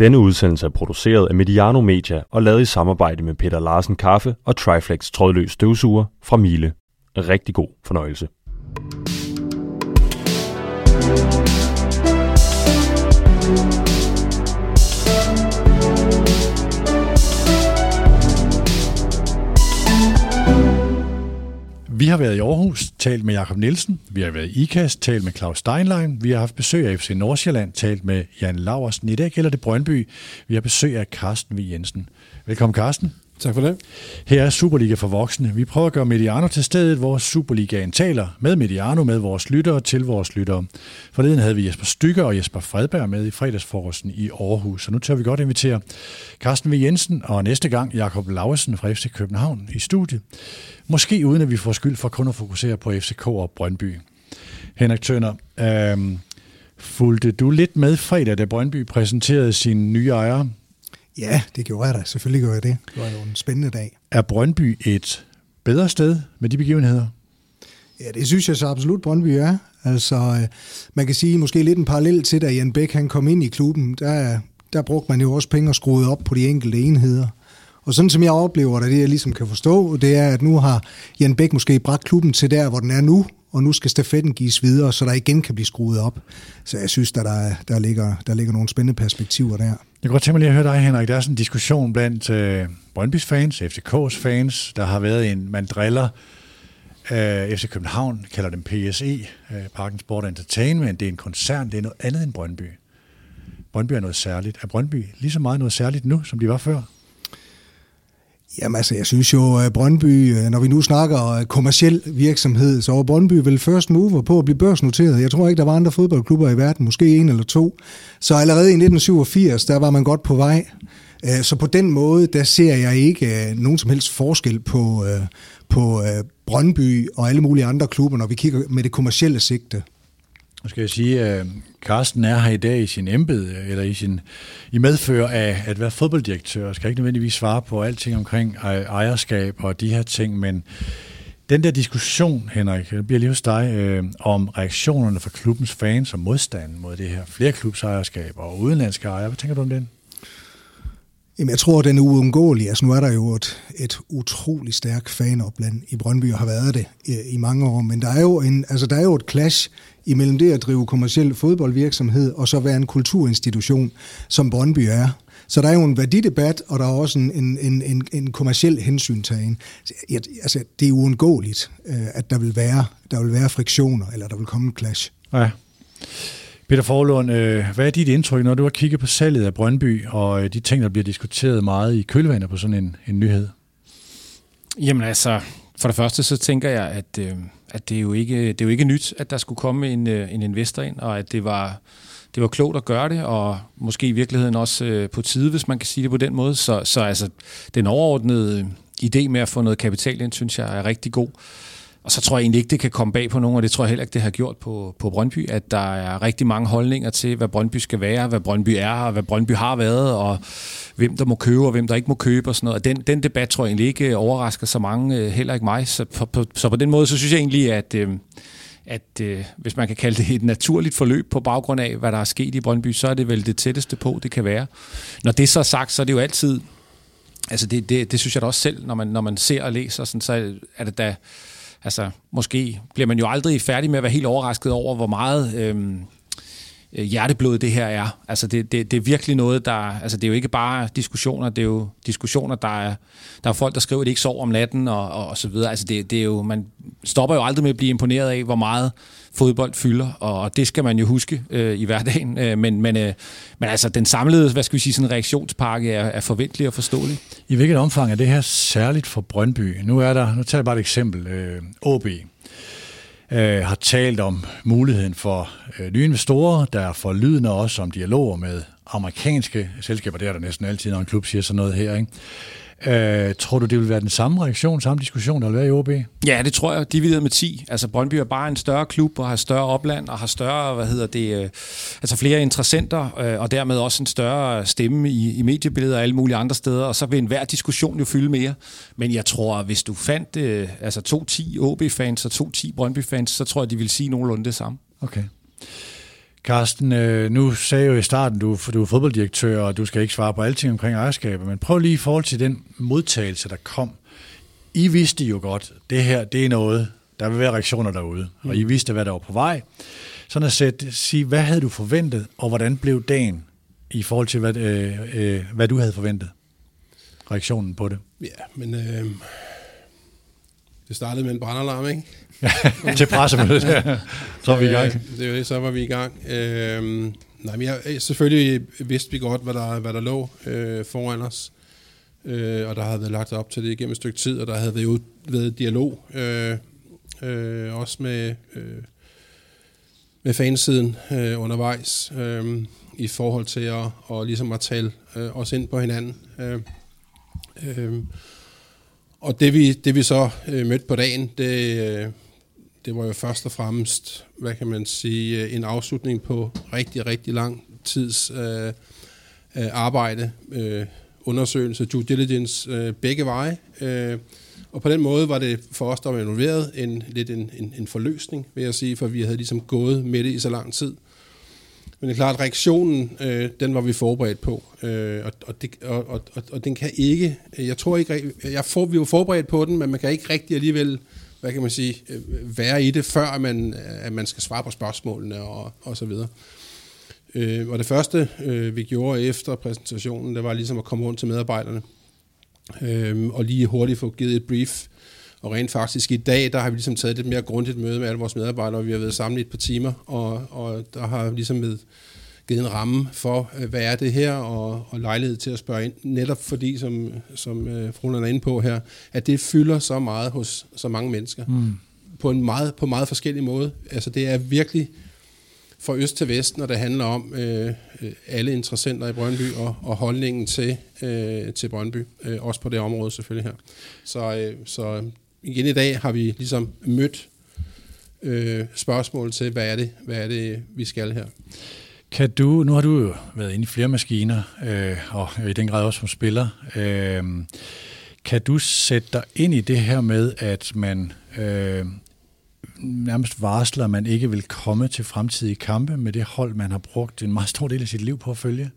Denne udsendelse er produceret af Mediano Media og lavet i samarbejde med Peter Larsen Kaffe og Triflex trådløs støvsuger fra Miele. Rigtig god fornøjelse. Vi har været i Aarhus, talt med Jakob Nielsen. Vi har været i IKAS, talt med Claus Steinlein. Vi har haft besøg af FC Nordsjælland, talt med Jan Laversen. I dag gælder det Brøndby. Vi har besøg af Carsten V. Jensen. Velkommen, Carsten. Tak for det. Her er Superliga for voksne. Vi prøver at gøre Mediano til stedet, hvor Superligaen taler med Mediano, med vores lyttere til vores lyttere. Forleden havde vi Jesper Stykker og Jesper Fredberg med i fredagsforresten i Aarhus, så nu tør vi godt invitere Carsten V. Jensen og næste gang Jakob Lauesen fra FC København i studiet. Måske uden at vi får skyld for kun at fokusere på FCK og Brøndby. Henrik Tønder, øh, fulgte du lidt med fredag, da Brøndby præsenterede sine nye ejere? Ja, det gjorde jeg da. Selvfølgelig gjorde jeg det. Det var jo en spændende dag. Er Brøndby et bedre sted med de begivenheder? Ja, det synes jeg så absolut, Brøndby er. Altså, øh, man kan sige måske lidt en parallel til, da Jan Bæk han kom ind i klubben, der, der brugte man jo også penge og skruede op på de enkelte enheder. Og sådan som jeg oplever det, det jeg ligesom kan forstå, det er, at nu har Jan Bæk måske bragt klubben til der, hvor den er nu, og nu skal stafetten gives videre, så der igen kan blive skruet op. Så jeg synes, at der, der, ligger, der ligger nogle spændende perspektiver der. Jeg kunne godt tænke mig lige at høre dig, Henrik. Der er sådan en diskussion blandt øh, Brøndby's fans, FCK's fans. Der har været en, man driller øh, FC København, kalder dem PSE, øh, Parken Sport Entertainment. Det er en koncern, det er noget andet end Brøndby. Brøndby er noget særligt. Er Brøndby lige så meget noget særligt nu, som de var før? Jamen altså, jeg synes jo, at Brøndby, øh, når vi nu snakker øh, kommersiel virksomhed, så var Brøndby vel first mover på at blive børsnoteret. Jeg tror ikke, der var andre fodboldklubber i verden, måske en eller to. Så allerede i 1987, der var man godt på vej. Så på den måde, der ser jeg ikke nogen som helst forskel på, på Brøndby og alle mulige andre klubber, når vi kigger med det kommercielle sigte. Nu skal jeg sige, øh, at Carsten er her i dag i sin embed, øh, eller i, sin, i medfører af at være fodbolddirektør, og skal ikke nødvendigvis svare på alting omkring ejerskab og de her ting, men den der diskussion, Henrik, det bliver lige hos dig, øh, om reaktionerne fra klubbens fans og modstanden mod det her flere klubsejerskab og udenlandske ejere. Hvad tænker du om den? Jamen, jeg tror, den er uundgåelig. Altså, nu er der jo et, et utrolig stærkt fanopland i Brøndby, og har været det i, i mange år. Men der er, jo en, altså, der er jo et clash imellem det at drive kommersiel fodboldvirksomhed, og så være en kulturinstitution, som Brøndby er. Så der er jo en værdidebat, og der er også en, en, en, en, en kommersiel hensyntagen. Altså, det er uundgåeligt, øh, at der vil, være, der vil være friktioner, eller der vil komme en clash. Ja. Peter Forlund, øh, hvad er dit indtryk, når du har kigget på salget af Brøndby, og øh, de ting, der bliver diskuteret meget i kølvandet på sådan en, en nyhed? Jamen altså, for det første så tænker jeg, at, øh, at det, er jo ikke, det er jo ikke nyt, at der skulle komme en, øh, en investor ind, og at det var, det var klogt at gøre det, og måske i virkeligheden også øh, på tide, hvis man kan sige det på den måde. Så, så altså, den overordnede øh, idé med at få noget kapital ind, synes jeg er rigtig god. Og så tror jeg egentlig ikke, det kan komme bag på nogen, og det tror jeg heller ikke, det har gjort på, på Brøndby, at der er rigtig mange holdninger til, hvad Brøndby skal være, hvad Brøndby er, og hvad Brøndby har været, og hvem der må købe, og hvem der ikke må købe og sådan noget. Og den, den debat tror jeg egentlig ikke øh, overrasker så mange, øh, heller ikke mig. Så på, på, så på den måde, så synes jeg egentlig, at, øh, at øh, hvis man kan kalde det et naturligt forløb på baggrund af, hvad der er sket i Brøndby, så er det vel det tætteste på, det kan være. Når det så er sagt, så er det jo altid, altså det, det, det synes jeg da også selv, når man, når man ser og læser, sådan, så er det da altså, måske bliver man jo aldrig færdig med at være helt overrasket over, hvor meget øhm, øh, hjerteblod det her er. Altså, det, det, det er virkelig noget, der... Altså, det er jo ikke bare diskussioner, det er jo diskussioner, der er... Der er folk, der skriver, at de ikke sover om natten, og, og, og så videre. Altså, det, det er jo... Man stopper jo aldrig med at blive imponeret af, hvor meget fodbold fylder, og det skal man jo huske øh, i hverdagen. Øh, men, men, øh, men altså, den samlede, hvad skal vi sige, sådan reaktionspakke er, er forventelig og forståelig. I hvilket omfang er det her særligt for Brøndby? Nu er der, nu tager jeg bare et eksempel, øh, OB øh, har talt om muligheden for øh, nye investorer, der er forlydende også om dialoger med amerikanske selskaber. Det er der næsten altid, når en klub siger sådan noget her. Ikke? Øh, tror du, det vil være den samme reaktion, samme diskussion, der vil være i OB? Ja, det tror jeg. Divideret med 10. Altså, Brøndby er bare en større klub og har større opland og har større, hvad hedder det, øh, altså flere interessenter øh, og dermed også en større stemme i, i mediebilledet og alle mulige andre steder. Og så vil enhver diskussion jo fylde mere. Men jeg tror, hvis du fandt øh, altså to 10 OB-fans og to 10 Brøndby-fans, så tror jeg, de vil sige nogenlunde det samme. Okay. Carsten, øh, nu sagde jeg jo i starten, du, du er fodbolddirektør, og du skal ikke svare på alting omkring ejerskabet, men prøv lige i forhold til den modtagelse, der kom. I vidste jo godt, det her, det er noget, der vil være reaktioner derude, og I vidste, hvad der var på vej. Sådan at sætte, sige, hvad havde du forventet, og hvordan blev dagen i forhold til, hvad, øh, øh, hvad du havde forventet? Reaktionen på det. Ja, men øh, det startede med en brandalarm, ikke? til pressemødet, ja. så er vi i gang. Øh, det er jo det, så var vi i gang. Øh, nej, men jeg, selvfølgelig vidste vi godt, hvad der, hvad der lå øh, foran os. Øh, og der havde været lagt op til det igennem et stykke tid, og der havde været, været dialog, øh, øh, også med, øh, med fansiden øh, undervejs, øh, i forhold til at, og ligesom at tale øh, os ind på hinanden. Øh, øh, og det vi, det vi så øh, mødte på dagen, det, øh, det var jo først og fremmest, hvad kan man sige, øh, en afslutning på rigtig, rigtig lang tids øh, øh, arbejde, øh, undersøgelse, due diligence, øh, begge veje. Øh, og på den måde var det for os, der var involveret, en, lidt en, en, en forløsning, vil jeg sige, for vi havde ligesom gået med det i så lang tid. Men det er klart, at reaktionen, øh, den var vi forberedt på, øh, og, og, det, og, og, og den kan ikke, jeg tror ikke, jeg får, vi var forberedt på den, men man kan ikke rigtig alligevel, hvad kan man sige, øh, være i det, før man, øh, at man skal svare på spørgsmålene og, og så videre. Øh, og det første, øh, vi gjorde efter præsentationen, det var ligesom at komme rundt til medarbejderne, øh, og lige hurtigt få givet et brief. Og rent faktisk i dag, der har vi ligesom taget et mere grundigt møde med alle vores medarbejdere, og vi har været sammen i et par timer, og, og der har ligesom med, givet en ramme for, øh, hvad er det her, og, og lejlighed til at spørge ind, netop fordi, som, som øh, fruen er inde på her, at det fylder så meget hos så mange mennesker. Mm. På en meget, på meget forskellig måde. Altså det er virkelig fra øst til vest, når det handler om øh, øh, alle interessenter i Brøndby og, og holdningen til, øh, til Brøndby. Øh, også på det område selvfølgelig her. Så, øh, så igen i dag har vi ligesom mødt øh, spørgsmål til, hvad er, det, hvad er det, vi skal her. Kan du, nu har du jo været inde i flere maskiner, øh, og i den grad også som spiller. Øh, kan du sætte dig ind i det her med, at man øh, nærmest varsler, at man ikke vil komme til fremtidige kampe med det hold, man har brugt en meget stor del af sit liv på at følge?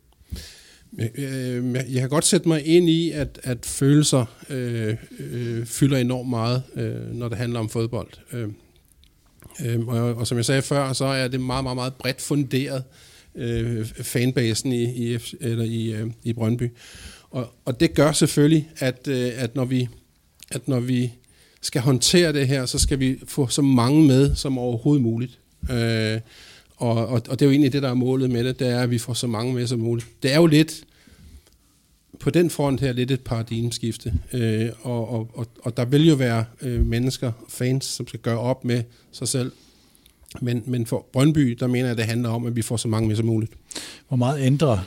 Øh, øh, jeg kan godt sætte mig ind i, at, at følelser øh, øh, fylder enormt meget, øh, når det handler om fodbold. Øh, øh, og, og som jeg sagde før, så er det meget, meget, meget bredt funderet, øh, fanbasen i, i, eller i, øh, i Brøndby. Og, og det gør selvfølgelig, at, øh, at når vi at når vi skal håndtere det her, så skal vi få så mange med som overhovedet muligt. Øh, og, og, og det er jo egentlig det, der er målet med det, det er, at vi får så mange med som muligt. Det er jo lidt, på den front her, lidt et paradigmeskifte. Øh, og, og, og, og der vil jo være øh, mennesker, fans, som skal gøre op med sig selv. Men, men for Brøndby, der mener jeg, at det handler om, at vi får så mange med som muligt. Hvor meget ændrer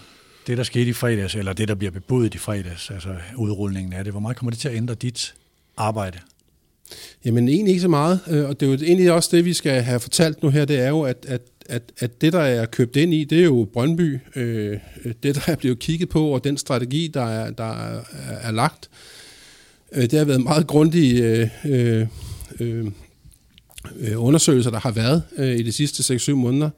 det, der skete i fredags, eller det, der bliver bebudet i fredags, altså udrulningen af det, hvor meget kommer det til at ændre dit arbejde? Jamen egentlig ikke så meget, øh, og det er jo egentlig også det, vi skal have fortalt nu her, det er jo, at, at, at, at det, der er købt ind i, det er jo Brøndby, øh, det, der er blevet kigget på, og den strategi, der er, der er, er lagt, øh, det har været meget grundige øh, øh, øh, undersøgelser, der har været øh, i de sidste 6-7 måneder,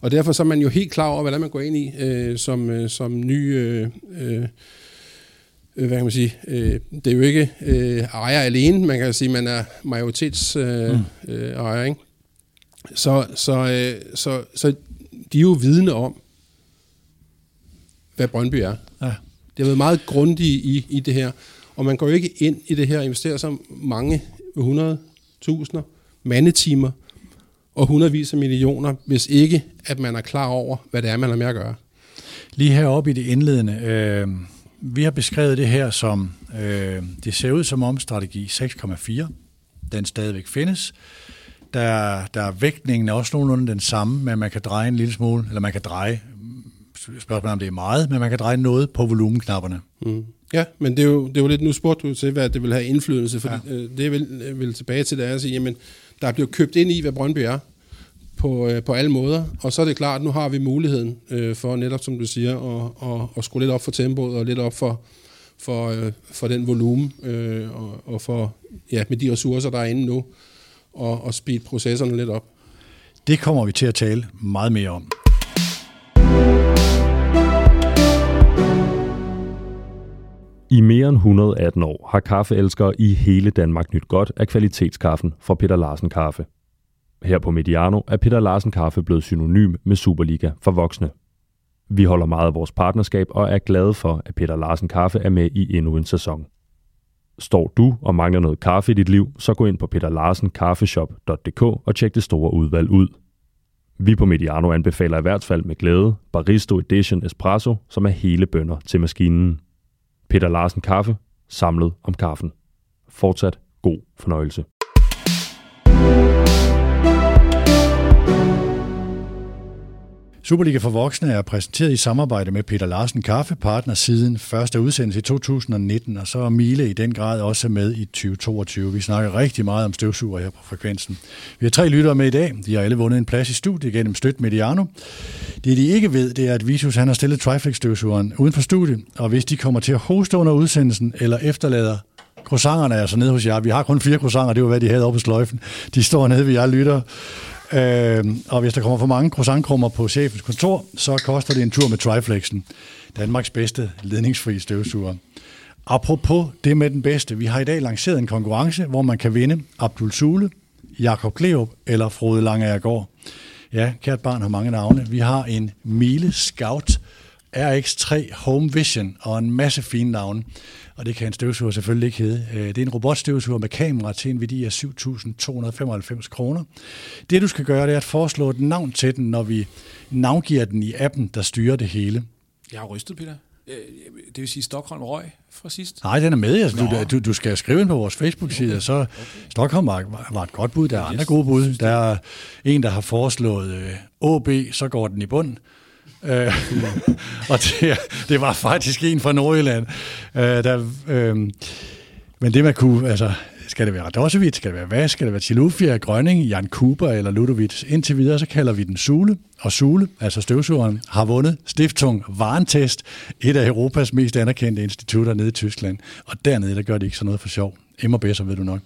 og derfor så er man jo helt klar over, hvad man går ind i øh, som, øh, som ny... Øh, øh, øh, hvad kan man sige, øh, det er jo ikke øh, ejer alene, man kan sige, man er majoritets øh, mm. øh, ejer, ikke? Så, så, øh, så, så de er jo vidne om, hvad Brøndby er. Ja. Det har været meget grundigt i, i det her, og man går jo ikke ind i det her og investerer så mange 100.000 mandetimer og hundredvis af millioner, hvis ikke at man er klar over, hvad det er, man har med at gøre. Lige heroppe i det indledende, øh, vi har beskrevet det her som, øh, det ser ud som om strategi 6,4, den stadigvæk findes. Der, der er vægtningen er også nogenlunde den samme, men man kan dreje en lille smule, eller man kan dreje, spørgsmålet om det er meget, men man kan dreje noget på volumenknapperne. Mm. Ja, men det er, jo, det er jo lidt, nu spurgte du til, hvad det vil have indflydelse, for ja. Øh, det vil, vil tilbage til, det er at sige, jamen, der er blevet købt ind i, hvad Brøndby er, på, øh, på alle måder. Og så er det klart, at nu har vi muligheden øh, for netop, som du siger, at, at, at skrue lidt op for tempoet og lidt op for, for, øh, for den volumen øh, og, og for, ja, med de ressourcer, der er inde nu, og, og speede processerne lidt op. Det kommer vi til at tale meget mere om. I mere end 118 år har kaffeelskere i hele Danmark nyt godt af kvalitetskaffen fra Peter Larsen Kaffe. Her på Mediano er Peter Larsen Kaffe blevet synonym med Superliga for voksne. Vi holder meget af vores partnerskab og er glade for, at Peter Larsen Kaffe er med i endnu en sæson. Står du og mangler noget kaffe i dit liv, så gå ind på peterlarsenkaffeshop.dk og tjek det store udvalg ud. Vi på Mediano anbefaler i hvert fald med glæde Baristo Edition Espresso, som er hele bønder til maskinen. Peter Larsen Kaffe, samlet om kaffen. Fortsat god fornøjelse. Superliga for Voksne er præsenteret i samarbejde med Peter Larsen Kaffe, partner siden første udsendelse i 2019, og så er Mile i den grad også med i 2022. Vi snakker rigtig meget om støvsuger her på frekvensen. Vi har tre lyttere med i dag. De har alle vundet en plads i studiet gennem Støt Mediano. Det de ikke ved, det er, at Vitus han har stillet Triflex støvsugeren uden for studiet, og hvis de kommer til at hoste under udsendelsen eller efterlader croissanterne er så nede hos jer. Vi har kun fire croissanter, det var hvad de havde oppe på sløjfen. De står nede ved jer lytter. Øh, og hvis der kommer for mange croissantkrummer på chefens kontor, så koster det en tur med Triflexen, Danmarks bedste ledningsfri støvsuger. Apropos det med den bedste, vi har i dag lanceret en konkurrence, hvor man kan vinde Abdul Sule, Jakob Kleop eller Frode Langeagergaard. Ja, kært barn har mange navne. Vi har en Miele Scout RX3 Home Vision og en masse fine navne. Og det kan en støvsuger selvfølgelig ikke hedde. Øh, det er en robotstøvsuger med kamera til en værdi af 7.295 kroner. Det du skal gøre, det er at foreslå et navn til den, når vi navngiver den i appen, der styrer det hele. Jeg har rystet, Peter. Øh, det vil sige Stockholm Røg fra sidst? Nej, den er med. Altså, du, du, du skal skrive ind på vores Facebook-side, okay. så okay. Stockholm var, var et godt bud. Der er yes. andre gode bud. Der er en, der har foreslået øh, OB, så går den i bund. Øh, og det, det var faktisk en fra Nordjylland. Øh, der, øh, men det man kunne, altså, skal det være Radosevic, skal det være Vask, skal det være Chilufia, Grønning, Jan Kuber eller Ludovic. Indtil videre, så kalder vi den Sule. Og Sule, altså støvsugeren, har vundet Stiftung Varentest, et af Europas mest anerkendte institutter nede i Tyskland. Og dernede, der gør de ikke så noget for sjov. Emma Besser, ved du nok.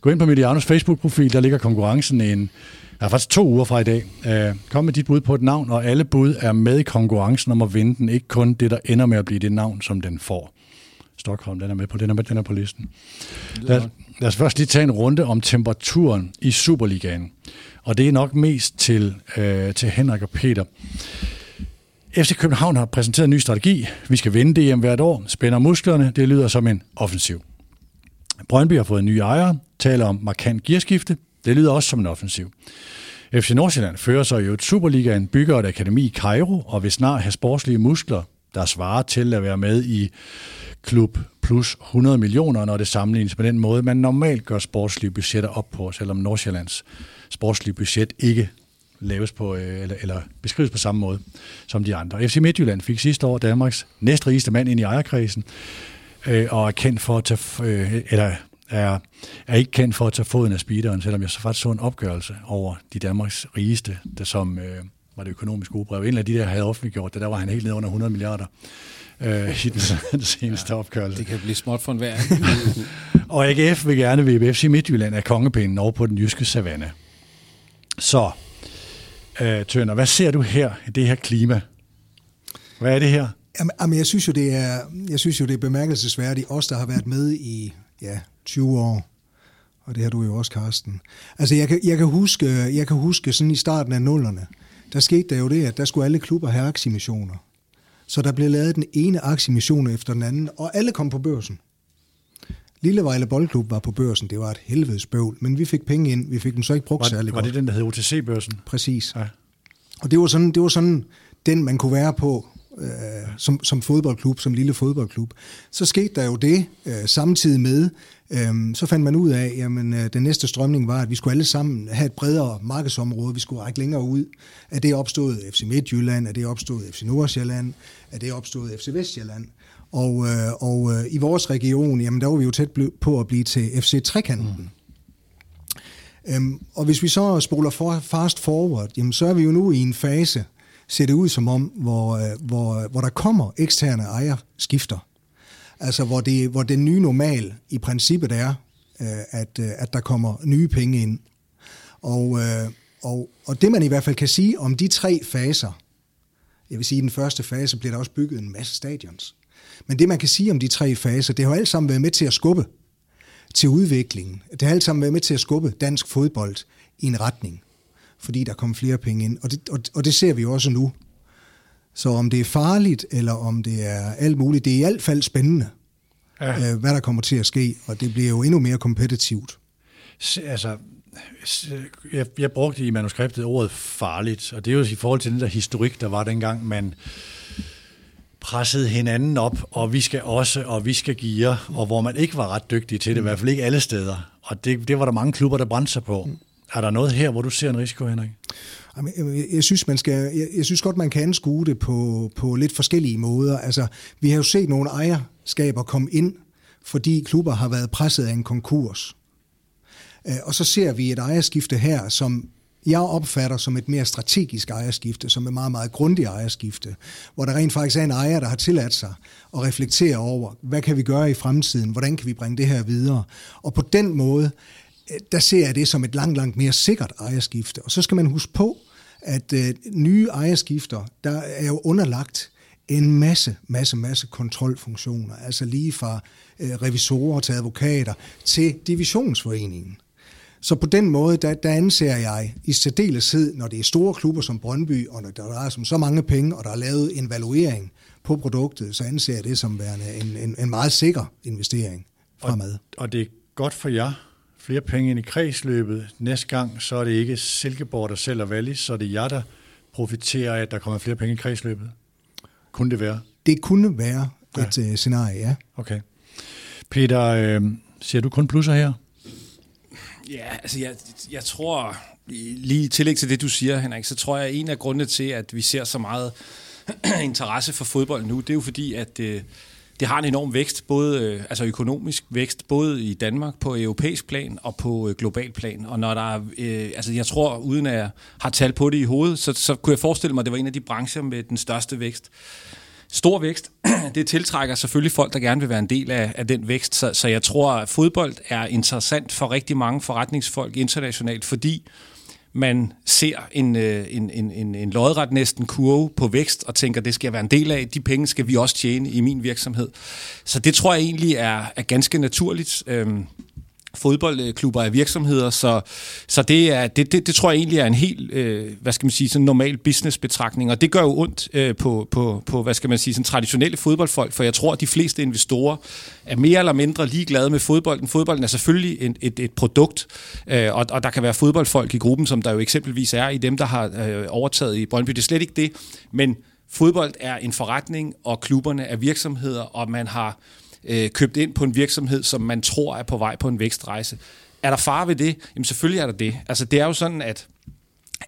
Gå ind på Medianos Facebook-profil, der ligger konkurrencen en der er faktisk to uger fra i dag. Øh, kom med dit bud på et navn, og alle bud er med i konkurrencen om at vinde den. Ikke kun det, der ender med at blive det navn, som den får. Stockholm, den er med på, den er, med, den er på listen. Lad, lad os først lige tage en runde om temperaturen i Superligaen. Og det er nok mest til, øh, til Henrik og Peter. FC København har præsenteret en ny strategi. Vi skal vinde DM hvert år, spænder musklerne. Det lyder som en offensiv. Brøndby har fået nye ejere, taler om markant gearskifte, det lyder også som en offensiv. FC Nordsjælland fører sig jo et Superligaen, bygger et akademi i Cairo, og vil snart have sportslige muskler, der svarer til at være med i klub plus 100 millioner, når det sammenlignes på den måde, man normalt gør sportslige budgetter op på, selvom Nordsjællands sportslige budget ikke laves på, øh, eller, eller beskrives på samme måde som de andre. FC Midtjylland fik sidste år Danmarks næstrigeste mand ind i ejerkredsen, øh, og er kendt for at tage, øh, eller er, er ikke kendt for at tage foden af speederen, selvom jeg så faktisk så en opgørelse over de Danmarks rigeste, der som øh, var det økonomiske ugebrev. En af de der havde offentliggjort det, der var han helt ned under 100 milliarder øh, i den, den seneste ja, opgørelse. Det kan blive småt for en hver. og AGF vil gerne ved FC Midtjylland af kongepinden over på den jyske savanne. Så, øh, Tønder, hvad ser du her i det her klima? Hvad er det her? Jamen, jeg synes jo, det er, jeg synes jo, det er bemærkelsesværdigt, os, der har været med i ja, 20 år, og det har du jo også, Karsten. Altså, jeg kan, jeg kan, huske, jeg kan huske sådan i starten af nullerne, der skete der jo det, at der skulle alle klubber have aktiemissioner. Så der blev lavet den ene aktiemission efter den anden, og alle kom på børsen. Lille Vejle Boldklub var på børsen. Det var et helvedes bøvl, men vi fik penge ind. Vi fik dem så ikke brugt var, særlig Var det den, der hed OTC-børsen? Præcis. Ja. Og det var, sådan, det var sådan den, man kunne være på øh, som, som fodboldklub, som lille fodboldklub. Så skete der jo det øh, samtidig med, øh, så fandt man ud af, jamen øh, den næste strømning var, at vi skulle alle sammen have et bredere markedsområde, vi skulle række længere ud. At det opstod FC Midtjylland, at det opstod FC Nordsjælland, at det opstod FC Vestjylland. Og, øh, og øh, i vores region, jamen der var vi jo tæt på at blive til FC Trekanten. Mm. Øhm, og hvis vi så spoler for, fast forward, jamen så er vi jo nu i en fase, ser det ud som om, hvor, øh, hvor, øh, hvor der kommer eksterne ejerskifter. Altså hvor, det, hvor det nye normal i princippet er, øh, at, at der kommer nye penge ind. Og, og, og det man i hvert fald kan sige om de tre faser, jeg vil sige, at i den første fase bliver der også bygget en masse stadions. Men det, man kan sige om de tre faser, det har alt sammen været med til at skubbe til udviklingen. Det har alt sammen været med til at skubbe dansk fodbold i en retning, fordi der kommer flere penge ind. Og det, og, og det ser vi også nu. Så om det er farligt, eller om det er alt muligt, det er i hvert fald spændende, ja. øh, hvad der kommer til at ske, og det bliver jo endnu mere kompetitivt. Altså, jeg, jeg brugte i manuskriptet ordet farligt, og det er jo i forhold til den der historik, der var dengang, man pressede hinanden op, og vi skal også, og vi skal give, og hvor man ikke var ret dygtig til det, i hvert fald ikke alle steder. Og det, det var der mange klubber, der brændte sig på. Er der noget her, hvor du ser en risiko, Henrik? Jeg synes, man skal, jeg, jeg synes godt, man kan anskue det på, på lidt forskellige måder. Altså, vi har jo set nogle ejerskaber komme ind, fordi klubber har været presset af en konkurs. Øh, og så ser vi et ejerskifte her, som jeg opfatter som et mere strategisk ejerskifte, som et meget, meget grundigt ejerskifte, hvor der rent faktisk er en ejer, der har tilladt sig at reflektere over, hvad kan vi gøre i fremtiden, hvordan kan vi bringe det her videre. Og på den måde, der ser jeg det som et langt, langt mere sikkert ejerskifte. Og så skal man huske på, at øh, nye ejerskifter, der er jo underlagt en masse, masse, masse kontrolfunktioner, altså lige fra øh, revisorer til advokater til divisionsforeningen. Så på den måde, der, der anser jeg i særdeleshed, når det er store klubber som Brøndby, og når der er som så mange penge, og der er lavet en valuering på produktet, så anser jeg det som værende en, en, en meget sikker investering fremad. Og, og det er godt for jer, flere penge ind i kredsløbet. Næste gang, så er det ikke Silkeborg, der sælger Wallis, så er det jer, der profiterer af, at der kommer flere penge i kredsløbet. Kunne det være? Det kunne være et ja. uh, scenarie, ja. Okay. Peter, øh, ser du kun plusser her? Ja, altså jeg, jeg tror, lige i tillæg til det, du siger, Henrik, så tror jeg, at en af grundene til, at vi ser så meget interesse for fodbold nu, det er jo fordi, at øh, det har en enorm vækst, både øh, altså økonomisk vækst, både i Danmark på europæisk plan og på øh, global plan. Og når der er, øh, altså jeg tror, uden at jeg har tal på det i hovedet, så, så kunne jeg forestille mig, at det var en af de brancher med den største vækst stor vækst. Det tiltrækker selvfølgelig folk, der gerne vil være en del af, af den vækst. Så, så jeg tror, at fodbold er interessant for rigtig mange forretningsfolk internationalt, fordi man ser en, øh, en, en, en, en lodret næsten kurve på vækst og tænker, det skal jeg være en del af. De penge skal vi også tjene i min virksomhed. Så det tror jeg egentlig er, er ganske naturligt. Øhm, fodboldklubber af virksomheder, så, så det, er, det, det, det tror jeg egentlig er en helt, øh, hvad skal man sige, sådan normal businessbetragtning, og det gør jo ondt øh, på, på, på, hvad skal man sige, sådan traditionelle fodboldfolk, for jeg tror, at de fleste investorer er mere eller mindre ligeglade med fodbolden. Fodbolden er selvfølgelig et, et, et produkt, øh, og, og der kan være fodboldfolk i gruppen, som der jo eksempelvis er i dem, der har øh, overtaget i Brøndby. Det er slet ikke det, men fodbold er en forretning, og klubberne er virksomheder, og man har øh, købt ind på en virksomhed, som man tror er på vej på en vækstrejse. Er der far ved det? Jamen selvfølgelig er der det. Altså det er jo sådan, at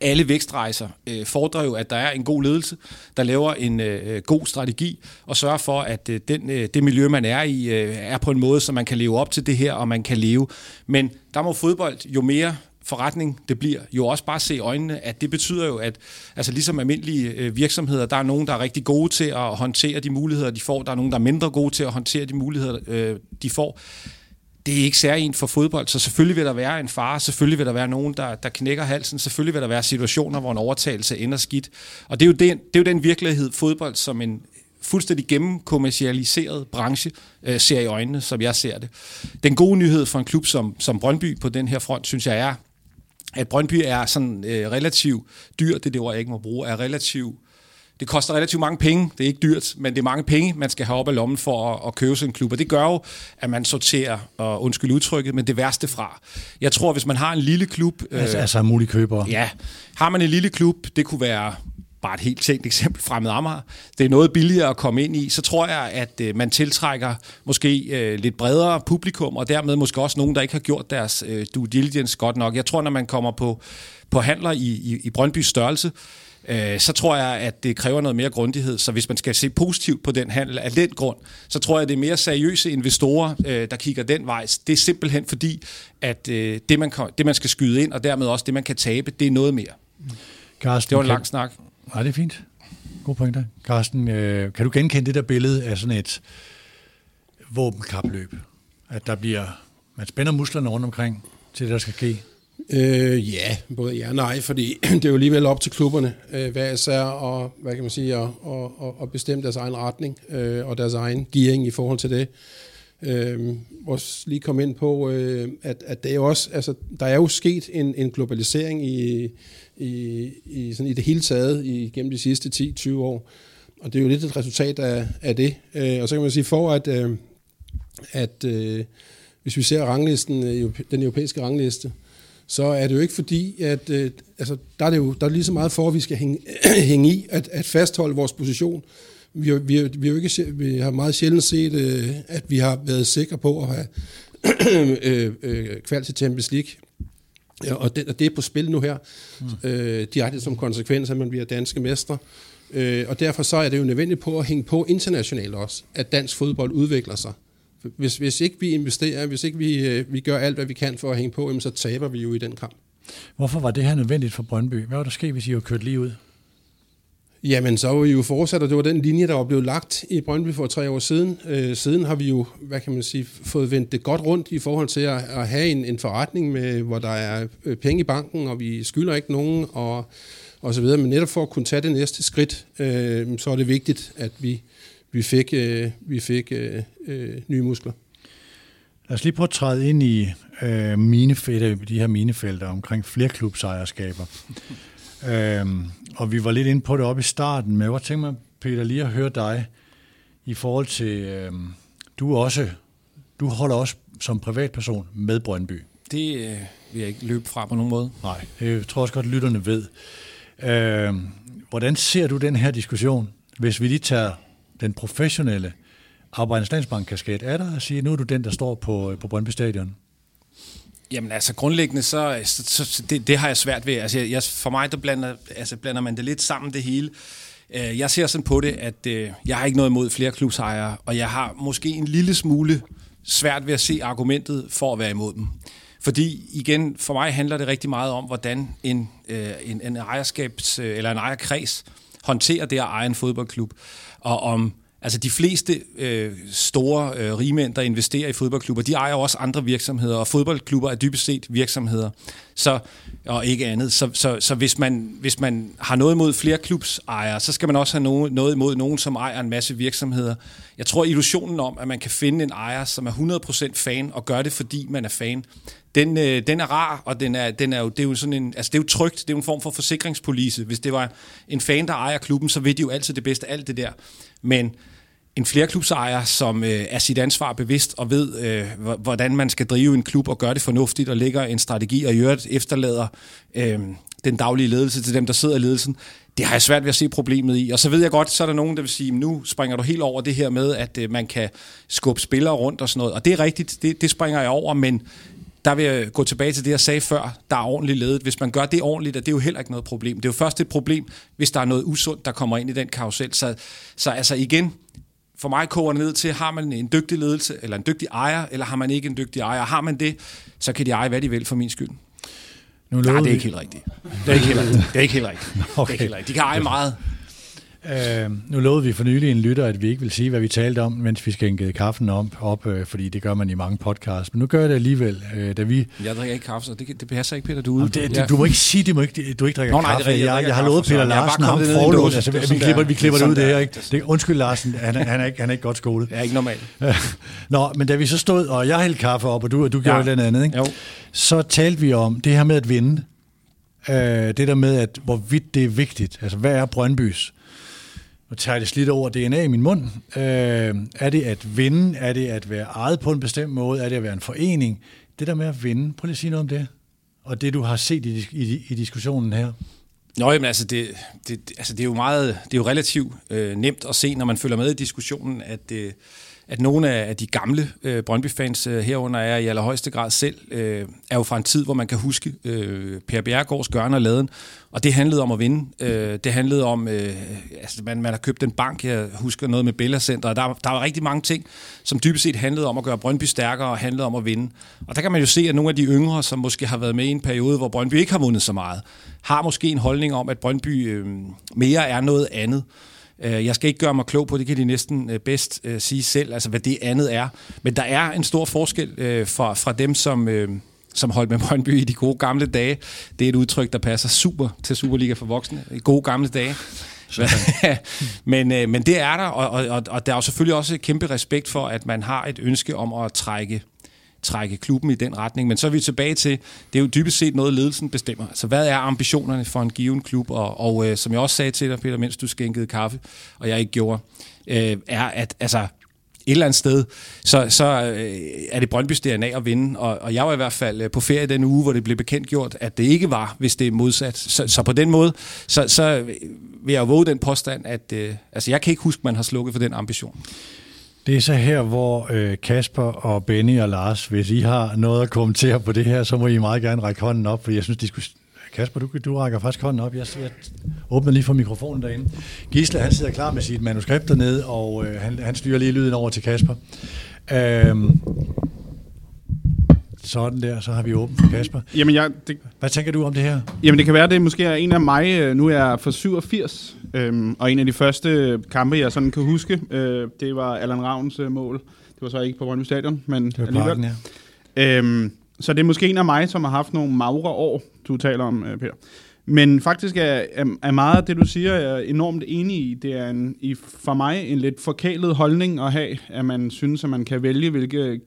alle vækstrejser øh, fordrer jo, at der er en god ledelse, der laver en øh, god strategi og sørger for, at øh, den, øh, det miljø, man er i, øh, er på en måde, så man kan leve op til det her, og man kan leve. Men der må fodbold jo mere forretning det bliver, jo også bare se i øjnene, at det betyder jo, at altså ligesom almindelige øh, virksomheder, der er nogen, der er rigtig gode til at håndtere de muligheder, de får, der er nogen, der er mindre gode til at håndtere de muligheder, øh, de får. Det er ikke særligt for fodbold, så selvfølgelig vil der være en fare, selvfølgelig vil der være nogen, der, der knækker halsen, selvfølgelig vil der være situationer, hvor en overtagelse ender skidt. Og det er jo den, det er jo den virkelighed, fodbold som en, fuldstændig gennemkommercialiseret branche øh, ser i øjnene, som jeg ser det. Den gode nyhed for en klub som, som Brøndby på den her front, synes jeg er, at Brøndby er sådan øh, relativt dyr, det er det ord, jeg ikke må bruge, er relativt det koster relativt mange penge. Det er ikke dyrt, men det er mange penge, man skal have op af lommen for at, at købe sådan en klub. Og det gør jo, at man sorterer, og undskyld udtrykket, men det værste fra. Jeg tror, hvis man har en lille klub... Altså, øh, altså mulige købere. Ja. Har man en lille klub, det kunne være bare et helt tænkt eksempel fra med Amager, det er noget billigere at komme ind i, så tror jeg, at øh, man tiltrækker måske øh, lidt bredere publikum, og dermed måske også nogen, der ikke har gjort deres øh, due diligence godt nok. Jeg tror, når man kommer på, på handler i, i, i Brøndbys størrelse, øh, så tror jeg, at det kræver noget mere grundighed. Så hvis man skal se positivt på den handel af den grund, så tror jeg, at det er mere seriøse investorer, øh, der kigger den vej. Det er simpelthen fordi, at øh, det, man, det, man skal skyde ind, og dermed også det, man kan tabe, det er noget mere. Carsten, det var en lang snak. Nej, det er fint. God pointe. Carsten, øh, kan du genkende det der billede af sådan et våbenkapløb? At der bliver, man spænder musklerne rundt omkring til det, der skal ske? Øh, ja, både ja og nej, fordi det er jo alligevel op til klubberne, øh, hvad især, og hvad kan man sige, og, og, og bestemme deres egen retning øh, og deres egen gearing i forhold til det. Øh, også lige komme ind på, øh, at, at det er jo også, altså, der er jo sket en, en globalisering i, i, i, sådan i det hele taget i, gennem de sidste 10-20 år, og det er jo lidt et resultat af, af det. Øh, og så kan man sige, for at, øh, at øh, hvis vi ser ranglisten, øh, den europæiske rangliste, så er det jo ikke fordi, at øh, altså, der er det jo der er lige så meget for, at vi skal hænge, hænge i, at, at fastholde vores position. Vi, har, vi, vi, har ikke, vi har meget sjældent set, øh, at vi har været sikre på at have øh, øh, øh kvalt til Champions League. Ja, og, det, og det er på spil nu her, mm. øh, direkte som konsekvens, at man bliver danske mestre. Øh, og derfor så er det jo nødvendigt på at hænge på internationalt også, at dansk fodbold udvikler sig. Hvis, hvis ikke vi investerer, hvis ikke vi, øh, vi gør alt, hvad vi kan for at hænge på, så taber vi jo i den kamp. Hvorfor var det her nødvendigt for Brøndby? Hvad var der sket, hvis I havde kørt lige ud? Jamen, så var vi jo fortsat, og det var den linje, der var blevet lagt i Brøndby for tre år siden. Øh, siden har vi jo, hvad kan man sige, fået vendt det godt rundt i forhold til at, at have en, en forretning, med, hvor der er øh, penge i banken, og vi skylder ikke nogen, og, og så videre. Men netop for at kunne tage det næste skridt, øh, så er det vigtigt, at vi, vi fik, øh, vi fik øh, øh, nye muskler. Lad os lige prøve at træde ind i øh, minefelter, de her minefelter omkring flerklubsejerskaber. øhm, og vi var lidt inde på det op i starten, men jeg tænker mig, Peter, lige at høre dig i forhold til, øh, du også, du holder også som privatperson med Brøndby. Det øh, vil jeg ikke løbe fra på nogen måde. Nej, det tror jeg også godt, lytterne ved. Øh, hvordan ser du den her diskussion, hvis vi lige tager den professionelle Arbejdernes Landsbank-kasket? Er der at sige, nu er du den, der står på, på Brøndby Stadion? Jamen altså grundlæggende, så, så, så det, det har jeg svært ved. Altså, jeg, for mig der blander, altså, blander man det lidt sammen det hele. Øh, jeg ser sådan på det, at øh, jeg har ikke noget imod flere klubsejere, og jeg har måske en lille smule svært ved at se argumentet for at være imod dem. Fordi igen, for mig handler det rigtig meget om, hvordan en, øh, en, en ejerskabs- eller en ejerkreds håndterer det at eje en fodboldklub, og om Altså de fleste øh, store øh, rigmænd, der investerer i fodboldklubber, de ejer også andre virksomheder, og fodboldklubber er dybest set virksomheder, så, og ikke andet. Så, så, så hvis, man, hvis man har noget imod flere klubsejere, så skal man også have noget, noget imod nogen, som ejer en masse virksomheder. Jeg tror, illusionen om, at man kan finde en ejer, som er 100% fan, og gør det, fordi man er fan, den, øh, den er rar, og den er, den er jo, det er jo sådan en, altså det er jo trygt, det er jo en form for forsikringspolice. Hvis det var en fan, der ejer klubben, så ved de jo altid det bedste, alt det der. Men en flerklubsejer, som øh, er sit ansvar bevidst og ved, øh, hvordan man skal drive en klub og gøre det fornuftigt og lægger en strategi og i øvrigt efterlader øh, den daglige ledelse til dem, der sidder i ledelsen, det har jeg svært ved at se problemet i. Og så ved jeg godt, så er der nogen, der vil sige, nu springer du helt over det her med, at øh, man kan skubbe spillere rundt og sådan noget. Og det er rigtigt, det, det springer jeg over, men der vil jeg gå tilbage til det, jeg sagde før, der er ordentligt ledet. Hvis man gør det ordentligt, er det jo heller ikke noget problem. Det er jo først et problem, hvis der er noget usundt, der kommer ind i den karusel. Så, så altså igen, for mig koger det ned til, har man en dygtig ledelse, eller en dygtig ejer, eller har man ikke en dygtig ejer. Har man det, så kan de eje, hvad de vil for min skyld. Nu Nej, det er ikke helt rigtigt. Det er ikke helt rigtigt. Det er ikke helt rigtigt. Okay. Det er ikke helt rigtigt. De kan eje meget. Øh, nu lovede vi for nylig en lytter, at vi ikke vil sige, hvad vi talte om, mens vi skænkede kaffen op, op øh, fordi det gør man i mange podcasts. Men nu gør jeg det alligevel, øh, da vi... Jeg drikker ikke kaffe, så det, det passer ikke, Peter, du ude. Det, det, du må ikke sige, det må ikke, du ikke drikker Nå, nej, kaffe. Det, jeg, jeg, jeg, har lovet Peter Larsen, ham forlås. Altså, vi klipper, vi klipper det ud, det her. Ikke? Det, undskyld, Larsen, han, han, er ikke, han er ikke godt skolet. Jeg er ikke normal. Nå, men da vi så stod, og jeg hældte kaffe op, og du, du gjorde ja. et andet, ikke? Jo. så talte vi om det her med at vinde. Øh, det der med, at hvorvidt det er vigtigt. Altså, hvad er Brøndbys? Nu tager det slidt over DNA i min mund. Øh, er det at vinde? Er det at være ejet på en bestemt måde? Er det at være en forening? Det der med at vinde, prøv lige at sige noget om det. Og det, du har set i, i, i diskussionen her. Nå, jamen, altså, det, det, altså, det er jo meget, det er jo relativt øh, nemt at se, når man følger med i diskussionen, at, øh, at nogle af de gamle øh, Brøndby-fans øh, herunder er i allerhøjeste grad selv, øh, er jo fra en tid, hvor man kan huske øh, Per Bjergårds gørn og laden, og det handlede om at vinde. Øh, det handlede om, øh, altså man, man har købt en bank, jeg husker noget med Bella Center, der, der var rigtig mange ting, som dybest set handlede om at gøre Brøndby stærkere og handlede om at vinde. Og der kan man jo se, at nogle af de yngre, som måske har været med i en periode, hvor Brøndby ikke har vundet så meget, har måske en holdning om, at Brøndby øh, mere er noget andet. Øh, jeg skal ikke gøre mig klog på, det kan de næsten øh, bedst øh, sige selv, altså hvad det andet er. Men der er en stor forskel fra, fra dem, som, som holdt med Brøndby i de gode gamle dage. Det er et udtryk, der passer super til Superliga for voksne. Gode gamle dage. men, øh, men det er der, og, og, og der er jo selvfølgelig også kæmpe respekt for, at man har et ønske om at trække trække klubben i den retning. Men så er vi tilbage til, det er jo dybest set noget, ledelsen bestemmer. Altså, hvad er ambitionerne for en given klub? Og, og øh, som jeg også sagde til dig, Peter, mens du skænkede kaffe, og jeg ikke gjorde, øh, er, at altså, et eller andet sted, så, så øh, er det Brøndby's DNA at vinde. Og, og jeg var i hvert fald øh, på ferie den uge, hvor det blev bekendtgjort, at det ikke var, hvis det er modsat. Så, så på den måde, så, så vil jeg våge den påstand, at øh, altså, jeg kan ikke huske, man har slukket for den ambition. Det er så her, hvor øh, Kasper og Benny og Lars, hvis I har noget at kommentere på det her, så må I meget gerne række hånden op, for jeg synes, de skulle... Kasper, du, du rækker faktisk hånden op. Jeg, jeg åbner lige for mikrofonen derinde. Gisle, han sidder klar med sit manuskript dernede, og øh, han, han styrer lige lyden over til Kasper. Øhm, sådan der, så har vi åbent for Kasper. Jamen, jeg, det, Hvad tænker du om det her? jamen, det kan være, det måske er en af mig. øh, Nu er jeg for 87, øhm, og en af de første kampe, jeg sådan kan huske, øh, det var Allan Ravns øh, mål. Det var så ikke på Brøndby Stadion, men Det var alligevel. parken, ja. Øhm, så det er måske en af mig, som har haft nogle magre år, du taler om, øh, Peter. Men faktisk er, er, er meget af det, du siger, jeg er enormt enig i. Det er en, i, for mig en lidt forkælet holdning at have, at man synes, at man kan vælge, hvilke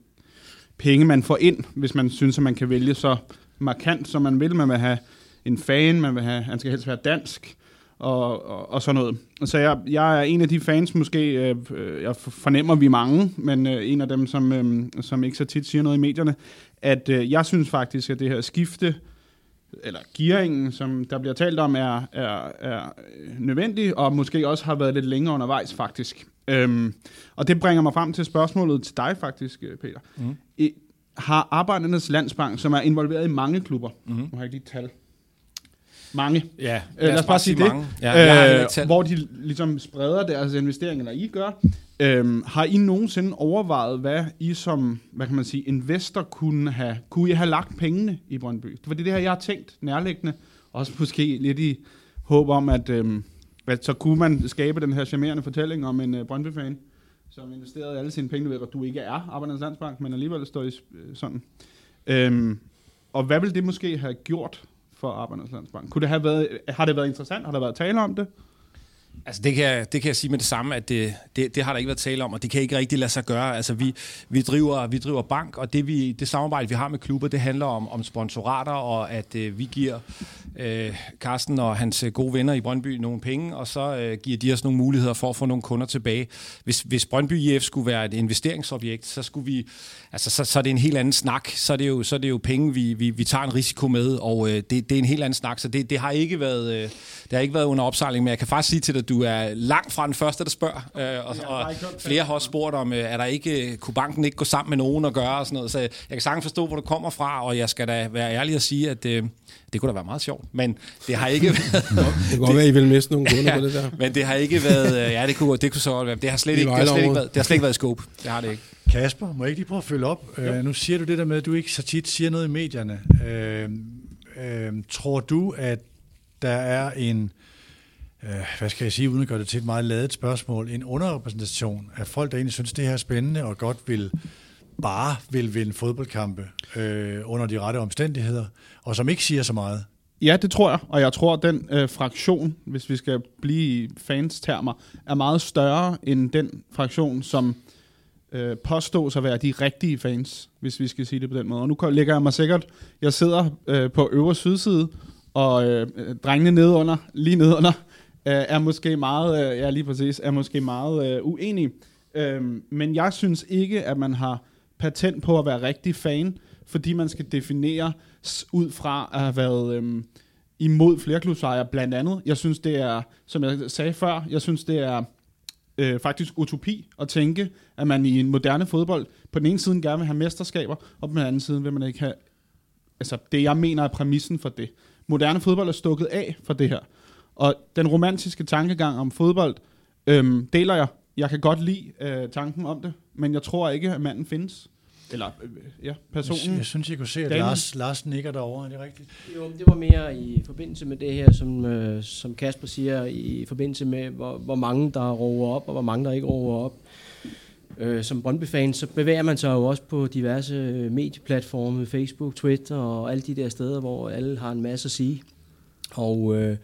penge man får ind, hvis man synes, at man kan vælge så markant, som man vil. Man vil have en fan, man vil have, han skal helst være dansk, og, og, og sådan noget. Så jeg, jeg er en af de fans, måske, øh, jeg fornemmer vi er mange, men øh, en af dem, som, øh, som ikke så tit siger noget i medierne, at øh, jeg synes faktisk, at det her skifte, eller gearingen, som der bliver talt om, er, er, er øh, nødvendig, og måske også har været lidt længere undervejs, faktisk. Øhm, og det bringer mig frem til spørgsmålet til dig, faktisk, øh, Peter. Mm. I, har Arbejdernes Landsbank, som er involveret i mange klubber, mm. nu har jeg ikke lige tal, mange, Ja, Øh, lad os bare sige det. mange. Ja, øh, hvor de ligesom spreder deres investeringer, eller I gør. Øhm, har I nogensinde overvejet, hvad I som, hvad kan man sige, investor kunne have, kunne I have lagt pengene i Brøndby? Det var det her, jeg har tænkt nærliggende, også måske lidt i håb om, at, øhm, at så kunne man skabe den her charmerende fortælling om en uh, Brøndby-fan, som investerede alle sine penge, du ved, at du ikke er Arbejdernes Landsbank, men alligevel står i øh, sådan. Øhm, og hvad vil det måske have gjort for Arbejdernes Landsbank? Kunne det have været, øh, har det været interessant? Har der været tale om det? Altså det kan, det kan jeg sige med det samme, at det, det, det har der ikke været tale om, og det kan ikke rigtig lade sig gøre. Altså vi, vi, driver, vi driver bank, og det, vi, det samarbejde, vi har med klubber, det handler om, om sponsorater, og at øh, vi giver øh, Carsten og hans øh, gode venner i Brøndby nogle penge, og så øh, giver de os nogle muligheder for at få nogle kunder tilbage. Hvis, hvis Brøndby IF skulle være et investeringsobjekt, så skulle vi, altså så, så er det en helt anden snak. Så er det jo, så er det jo penge, vi, vi, vi tager en risiko med, og øh, det, det er en helt anden snak. Så det, det har ikke været, øh, det har ikke været under opsejling, men jeg kan faktisk sige til dig, du er langt fra den første, der spørger. Øh, og, og flere har også spurgt om, øh, er der ikke, kunne banken ikke gå sammen med nogen og gøre og sådan noget. Så jeg kan sagtens forstå, hvor du kommer fra, og jeg skal da være ærlig at sige, at øh, det kunne da være meget sjovt. Men det har ikke været... Det godt være, I vil miste nogle kunder på det der. men det har ikke været... øh, Ja, det kunne, det kunne så godt være. Det har slet ikke, det har slet ikke været, det har slet ikke været i scope. Det har det ikke. Kasper, må jeg ikke lige prøve at følge op? Uh, nu siger du det der med, at du ikke så tit siger noget i medierne. Uh, uh, tror du, at der er en, uh, hvad skal jeg sige, uden at gøre det til et meget ladet spørgsmål, en underrepræsentation af folk, der egentlig synes, det her er spændende og godt vil bare vil vinde fodboldkampe øh, under de rette omstændigheder, og som ikke siger så meget? Ja, det tror jeg, og jeg tror, at den øh, fraktion, hvis vi skal blive i fans termer, er meget større end den fraktion, som øh, påstås at være de rigtige fans, hvis vi skal sige det på den måde. Og nu ligger jeg mig sikkert, jeg sidder øh, på øvre sydside, og øh, øh drengene nede under, lige nede under, Øh, er måske meget, øh, ja lige præcis, er måske meget øh, uenig. Øh, men jeg synes ikke, at man har patent på at være rigtig fan, fordi man skal definere ud fra at have været øhm, imod flerklubsejere blandt andet. Jeg synes, det er, som jeg sagde før, jeg synes, det er øh, faktisk utopi at tænke, at man i en moderne fodbold på den ene side gerne vil have mesterskaber, og på den anden side vil man ikke have altså det, jeg mener er præmissen for det. Moderne fodbold er stukket af for det her. Og den romantiske tankegang om fodbold øhm, deler jeg. Jeg kan godt lide øh, tanken om det, men jeg tror ikke, at manden findes. Eller, øh, ja, Jeg, personen. jeg synes, jeg kunne se, at Daniel? Lars, Lars nikker derovre. Er det rigtigt? Jo, det var mere i forbindelse med det her, som, øh, som Kasper siger, i forbindelse med, hvor, hvor mange der råber op, og hvor mange der ikke råber op. øh, som Brøndby-fan, så bevæger man sig jo også på diverse øh, medieplatforme, Facebook, Twitter og alle de der steder, hvor alle har en masse at sige. Og øh,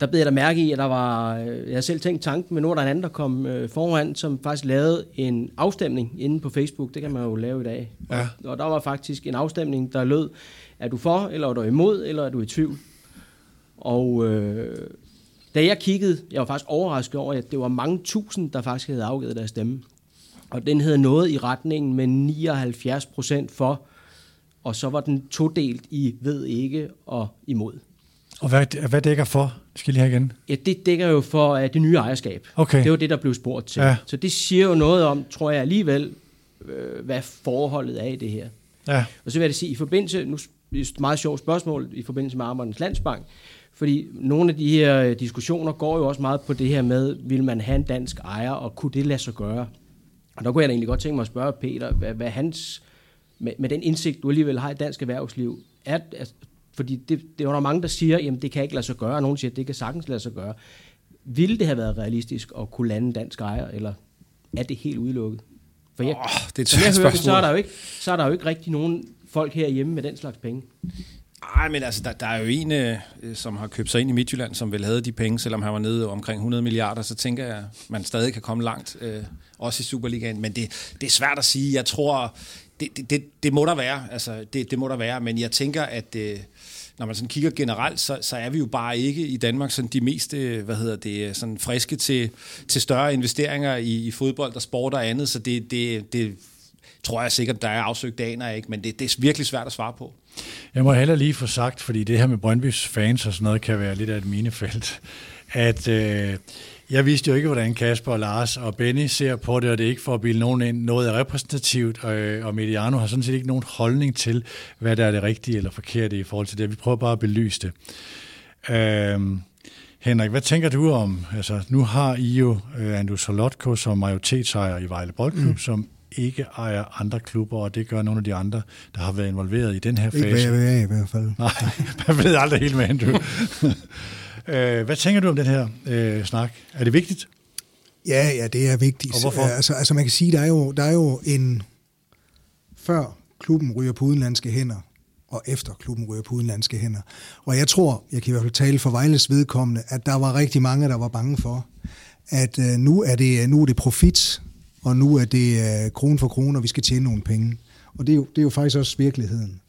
der blev jeg da mærke i, at der var, øh, jeg selv tænkt tanken, men nu var der en anden, der kom øh, foran, som faktisk lavede en afstemning inde på Facebook. Det kan man jo lave i dag. Ja. Og, og der var faktisk en afstemning, der lød, er du for, eller er du imod, eller er du i tvivl? Og øh, da jeg kiggede, jeg var faktisk overrasket over, at det var mange tusind, der faktisk havde afgivet deres stemme. Og den havde noget i retningen med 79 procent for, og så var den todelt i ved ikke og imod. Og hvad, hvad dækker for? Skal lige have igen? Ja, det dækker jo for uh, det nye ejerskab. Okay. Det var det, der blev spurgt til. Ja. Så det siger jo noget om, tror jeg alligevel, øh, hvad forholdet er i det her. Ja. Og så vil jeg sige, i forbindelse, nu er et meget sjovt spørgsmål, i forbindelse med Arbejdernes Landsbank, fordi nogle af de her øh, diskussioner går jo også meget på det her med, vil man have en dansk ejer, og kunne det lade sig gøre? Og der kunne jeg da egentlig godt tænke mig at spørge Peter, hvad, hvad hans, med, med den indsigt, du alligevel har i dansk erhvervsliv, er, altså, fordi det, det er der mange, der siger, jamen det kan ikke lade sig gøre, og nogen siger, at det kan sagtens lade sig gøre. Ville det have været realistisk at kunne lande dansk ejer, eller er det helt udelukket? For jeg, Åh, det er et jeg hører så er, der jo ikke, så er der jo ikke rigtig nogen folk herhjemme med den slags penge. Nej, men altså, der, der er jo en, øh, som har købt sig ind i Midtjylland, som vil have de penge, selvom han var nede omkring 100 milliarder, så tænker jeg, at man stadig kan komme langt, øh, også i Superligaen. Men det, det er svært at sige. Jeg tror, det, det, det, det må der være. Altså, det, det må der være. Men jeg tænker, at øh, når man sådan kigger generelt, så, så er vi jo bare ikke i Danmark sådan de mest, øh, hvad hedder det, sådan friske til, til større investeringer i, i fodbold og sport og andet. Så det, det, det tror jeg sikkert, der er afsøgt aner ikke, men det, det er virkelig svært at svare på. Jeg må heller lige få sagt, fordi det her med Brøndbys fans og sådan noget kan være lidt af et minefelt, at øh, jeg vidste jo ikke, hvordan Kasper og Lars og Benny ser på det, og det er ikke for at bilde nogen ind. Noget er repræsentativt, øh, og Mediano har sådan set ikke nogen holdning til, hvad der er det rigtige eller forkerte i forhold til det. Vi prøver bare at belyse det. Øh, Henrik, hvad tænker du om, altså nu har I jo øh, Andrew Solotko som majoritetsejer i Vejle Boldklub, mm. som ikke ejer andre klubber, og det gør nogle af de andre, der har været involveret i den her Ikke hvad fase. jeg af i hvert fald. Nej, man ved aldrig helt med du. øh, hvad tænker du om den her øh, snak? Er det vigtigt? Ja, ja, det er vigtigt. Og hvorfor? Altså, altså man kan sige, der er jo, der er jo en... Før klubben ryger på udenlandske hænder, og efter klubben ryger på udenlandske hænder. Og jeg tror, jeg kan i hvert fald tale for Vejles vedkommende, at der var rigtig mange, der var bange for, at øh, nu, er det, nu er det profit, og nu er det øh, krone for krone, og vi skal tjene nogle penge. Og det er jo, det er jo faktisk også virkeligheden.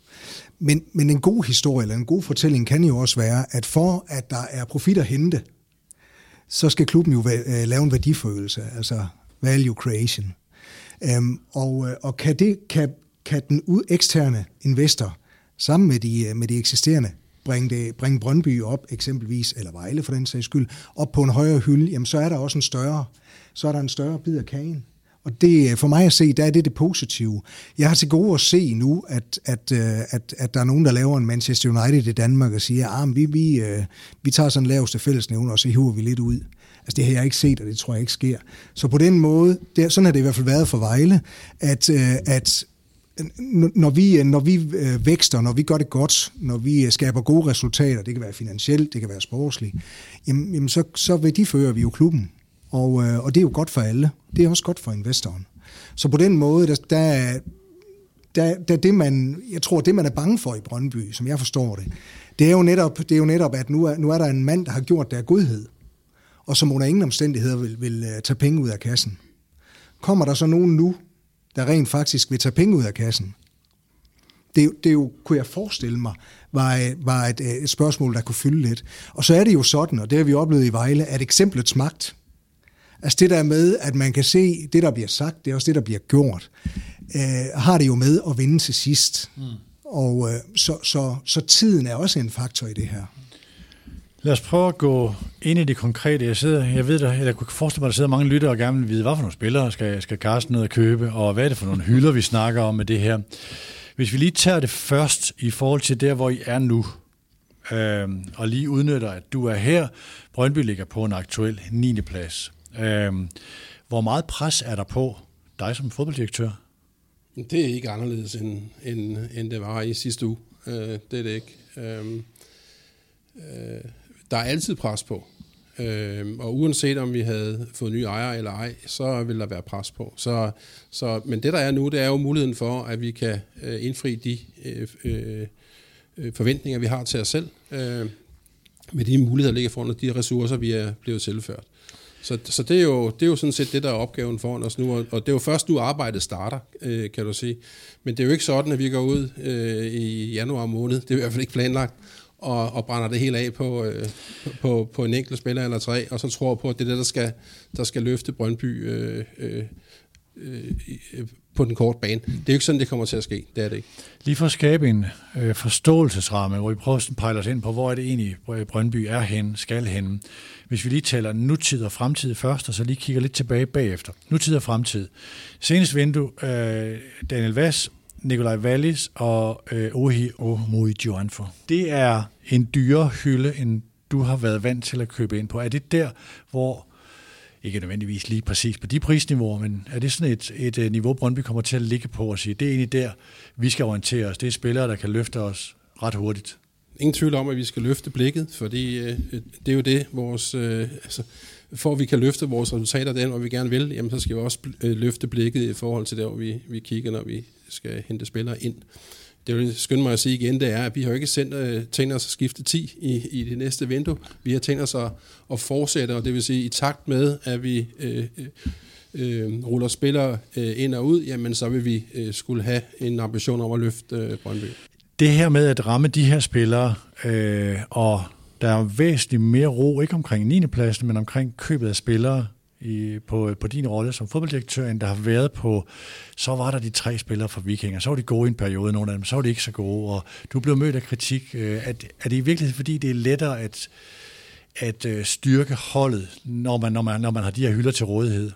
Men, men en god historie, eller en god fortælling, kan jo også være, at for at der er profit at hente, så skal klubben jo øh, lave en værdiforøgelse, altså value creation. Øhm, og, øh, og kan, det, kan, kan den ud eksterne investor, sammen med de, øh, med de eksisterende, bringe, det, bringe Brøndby op eksempelvis, eller Vejle for den sags skyld, op på en højere hylde, jamen så er der også en større, så er der en større bid af kagen. Og det, øh, for mig at se, der er det det positive. Jeg har til gode at se nu, at, at, øh, at, at der er nogen, der laver en Manchester United i Danmark og siger, ah, at vi, vi, øh, vi tager sådan laveste fællesnævner, og så hiver vi lidt ud. Altså det har jeg ikke set, og det tror jeg ikke sker. Så på den måde, det, sådan har det i hvert fald været for Vejle, at, at når vi, når vi vækster, når vi gør det godt, når vi skaber gode resultater, det kan være finansielt, det kan være sportsligt, jamen, jamen så, så vil de fører vi jo klubben. Og, øh, og det er jo godt for alle. Det er også godt for investoren. Så på den måde, der, der, der, der det man, jeg tror, det man er bange for i Brøndby, som jeg forstår det, det er jo netop, det er jo netop at nu er, nu er der en mand, der har gjort der godhed, og som under ingen omstændigheder vil, vil øh, tage penge ud af kassen. Kommer der så nogen nu, der rent faktisk vil tage penge ud af kassen? Det, det jo, kunne jeg forestille mig, var, var et, øh, et spørgsmål, der kunne fylde lidt. Og så er det jo sådan, og det har vi oplevet i Vejle, at eksemplets magt, altså det der med, at man kan se, det der bliver sagt, det er også det, der bliver gjort, øh, har det jo med at vinde til sidst. Mm. Og øh, så, så, så tiden er også en faktor i det her. Lad os prøve at gå ind i det konkrete. Jeg, sidder, jeg ved, der, jeg kunne forestille mig, at der sidder mange lyttere og gerne vil vide, hvad for nogle spillere skal, skal Carsten ned og købe, og hvad er det for nogle hylder, vi snakker om med det her. Hvis vi lige tager det først i forhold til der, hvor I er nu, øh, og lige udnytter, at du er her. Brøndby ligger på en aktuel 9. plads. Øh, hvor meget pres er der på dig som fodbolddirektør? Det er ikke anderledes, end, end, end det var i sidste uge. Øh, det er det ikke. Øh, øh, der er altid pres på. Øh, og uanset om vi havde fået nye ejere eller ej, så vil der være pres på. Så, så, men det der er nu, det er jo muligheden for, at vi kan øh, indfri de øh, øh, forventninger, vi har til os selv, øh, med de muligheder, der ligger foran og de ressourcer, vi er blevet tilført. Så, så det, er jo, det er jo sådan set det, der er opgaven foran os nu, og, og det er jo først nu, arbejdet starter, øh, kan du sige. Men det er jo ikke sådan, at vi går ud øh, i januar måned, det er i hvert fald ikke planlagt, og, og brænder det hele af på, øh, på, på en enkelt spiller eller tre, og så tror på, at det er det, der skal, der skal løfte Brøndby øh, øh, øh, på den korte bane. Det er jo ikke sådan, det kommer til at ske. Det er det ikke. Lige for at skabe en øh, forståelsesramme, hvor vi prøver at pejle os ind på, hvor er det egentlig, øh, Brøndby er hen, skal hen. Hvis vi lige taler nutid og fremtid først, og så lige kigger lidt tilbage bagefter. Nutid og fremtid. Senest vindue, øh, Daniel Vass, Nikolaj Wallis og øh, Ohi Omoijuanfo. Det er en dyre hylde, end du har været vant til at købe ind på. Er det der, hvor ikke nødvendigvis lige præcis på de prisniveauer, men er det sådan et, et øh, niveau, Brøndby kommer til at ligge på og sige, det er egentlig der, vi skal orientere os. Det er spillere, der kan løfte os ret hurtigt. Ingen tvivl om, at vi skal løfte blikket, fordi øh, øh det er jo det, vores, øh, altså, for at vi kan løfte vores resultater den, hvor vi gerne vil, jamen, så skal vi også øh, løfte blikket i forhold til der, hvor vi, vi kigger, når vi skal hente spillere ind det vil skynde mig at sige igen, det er, at vi har jo ikke sendt, øh, tænkt os at skifte 10 i, i det næste vindue. Vi har tænkt os at, at fortsætte, og det vil sige, i takt med, at vi øh, øh, øh, ruller spillere øh, ind og ud, jamen så vil vi øh, skulle have en ambition om at løfte øh, Brøndby. Det her med at ramme de her spillere, øh, og der er væsentligt mere ro, ikke omkring 9. pladsen, men omkring købet af spillere, i, på, på din rolle som fodbolddirektør, end der har været på, så var der de tre spillere fra Vikinger, så var de gode i en periode, nogle af dem, så var de ikke så gode, og du blev mødt af kritik. Øh, er, er det i virkeligheden, fordi det er lettere at, at øh, styrke holdet, når man, når, man, når man har de her hylder til rådighed?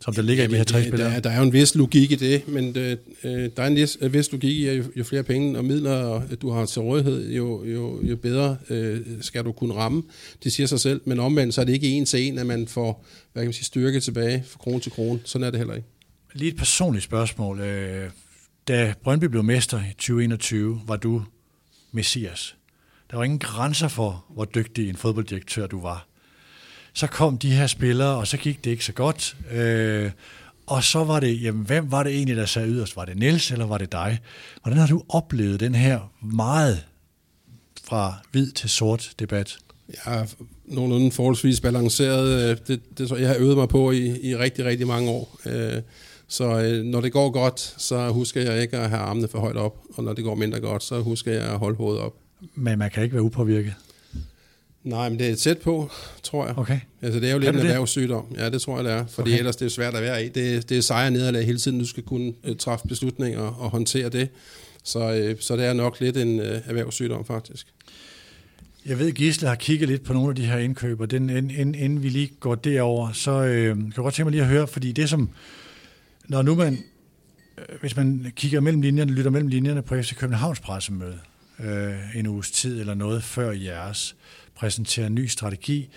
Som der ligger Jamen, i de her tre spillere? Der, der er jo en vis logik i det, men det, øh, der er en vis, vis logik i, at jo, jo flere penge og midler du har til rådighed, jo, jo, jo bedre øh, skal du kunne ramme. Det siger sig selv, men omvendt så er det ikke en til en, at man får hvad kan man sige, styrke tilbage fra krone til krone. Sådan er det heller ikke. Lige et personligt spørgsmål. Øh, da Brøndby blev mester i 2021, var du messias. Der var ingen grænser for, hvor dygtig en fodbolddirektør du var. Så kom de her spillere, og så gik det ikke så godt. Øh, og så var det, jamen, hvem var det egentlig, der sad yderst? Var det Niels, eller var det dig? Hvordan har du oplevet den her meget fra hvid til sort debat? Jeg er nogenlunde forholdsvis balanceret. Øh, det, det, jeg har øvet mig på i, i rigtig, rigtig mange år. Øh, så øh, når det går godt, så husker jeg ikke at have armene for højt op, og når det går mindre godt, så husker jeg at holde hovedet op. Men man kan ikke være upåvirket? Nej, men det er tæt på, tror jeg. Okay. Altså, det er jo lidt en erhvervssygdom. Ja, det tror jeg, det er. Fordi okay. ellers det er svært at være i. Det, det er sejre nederlag hele tiden. Du skal kunne uh, træffe beslutninger og håndtere det. Så, uh, så det er nok lidt en uh, erhvervssygdom, faktisk. Jeg ved, Gisle har kigget lidt på nogle af de her indkøb, og den, inden, inden vi lige går derover, så øh, kan jeg godt tænke mig lige at høre, fordi det som, når nu man, hvis man kigger mellem linjerne, lytter mellem linjerne på FC Københavns pressemøde, øh, en uges tid eller noget før jeres, præsenterer en ny strategi.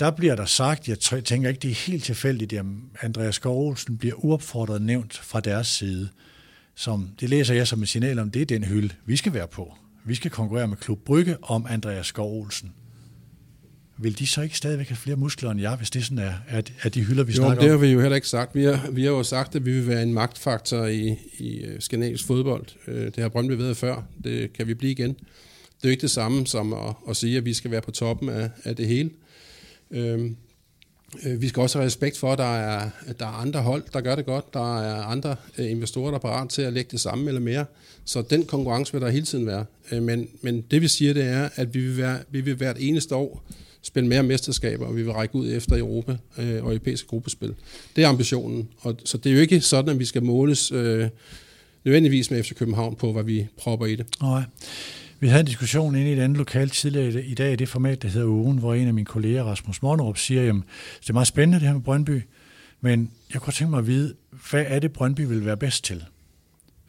Der bliver der sagt, jeg tænker ikke, det er helt tilfældigt, at Andreas Skov Olsen bliver uopfordret nævnt fra deres side. Som, det læser jeg som et signal om, det er den hylde, vi skal være på. Vi skal konkurrere med Klub Brygge om Andreas Skov Olsen. Vil de så ikke stadigvæk have flere muskler end jeg, hvis det sådan er, er de hylder, vi jo, snakker om? det har vi jo heller ikke sagt. Vi har, vi har jo sagt, at vi vil være en magtfaktor i, i øh, skandinavisk fodbold. Øh, det har Brøndby været før. Det kan vi blive igen. Det er jo ikke det samme som at, at sige, at vi skal være på toppen af, af det hele. Øhm, øh, vi skal også have respekt for, at der er, at der er andre hold, der gør det godt. Der er andre øh, investorer, der er parat til at lægge det samme eller mere. Så den konkurrence vil der hele tiden være. Øh, men, men det vi siger, det er, at vi vil, være, vi vil hvert eneste år spille mere mesterskaber, og vi vil række ud efter Europa øh, og europæiske gruppespil. Det er ambitionen. Og, så det er jo ikke sådan, at vi skal måles øh, nødvendigvis med FC København på, hvad vi propper i det. Nej. Vi havde en diskussion inde i et andet lokal tidligere i dag i det format, der hedder Ugen, hvor en af mine kolleger, Rasmus Mornerup, siger, at det er meget spændende det her med Brøndby, men jeg kunne tænke mig at vide, hvad er det, Brøndby vil være bedst til?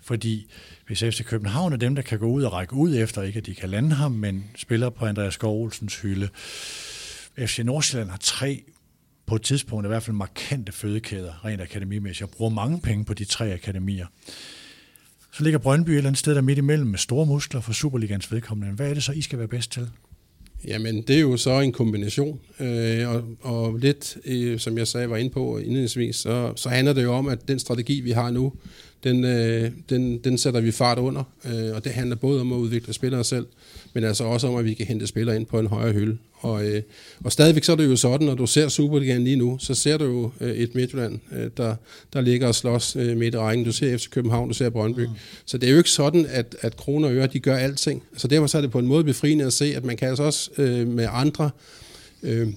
Fordi hvis FC København er dem, der kan gå ud og række ud efter, ikke at de kan lande ham, men spiller på Andreas Skov Olsens hylde. FC Nordsjælland har tre på et tidspunkt i hvert fald markante fødekæder, rent akademimæssigt. Jeg bruger mange penge på de tre akademier. Så ligger Brøndby et eller andet sted der midt imellem med store muskler for Superligans vedkommende. Hvad er det så, I skal være bedst til? Jamen, det er jo så en kombination, øh, og, og lidt, øh, som jeg sagde, var inde på indledningsvis, så, så handler det jo om, at den strategi, vi har nu, den, øh, den, den sætter vi fart under, øh, og det handler både om at udvikle spillere selv, men altså også om, at vi kan hente spillere ind på en højere hylde. Og, øh, og stadigvæk så er det jo sådan, når du ser Superligaen lige nu, så ser du jo øh, et Midtjylland, øh, der, der ligger og slås øh, midt i rækken. Du ser FC København, du ser Brøndby. Mm. Så det er jo ikke sådan, at, at kroner og øre, de gør alting. Så derfor så er det på en måde befriende at se, at man kan altså også øh, med andre øh,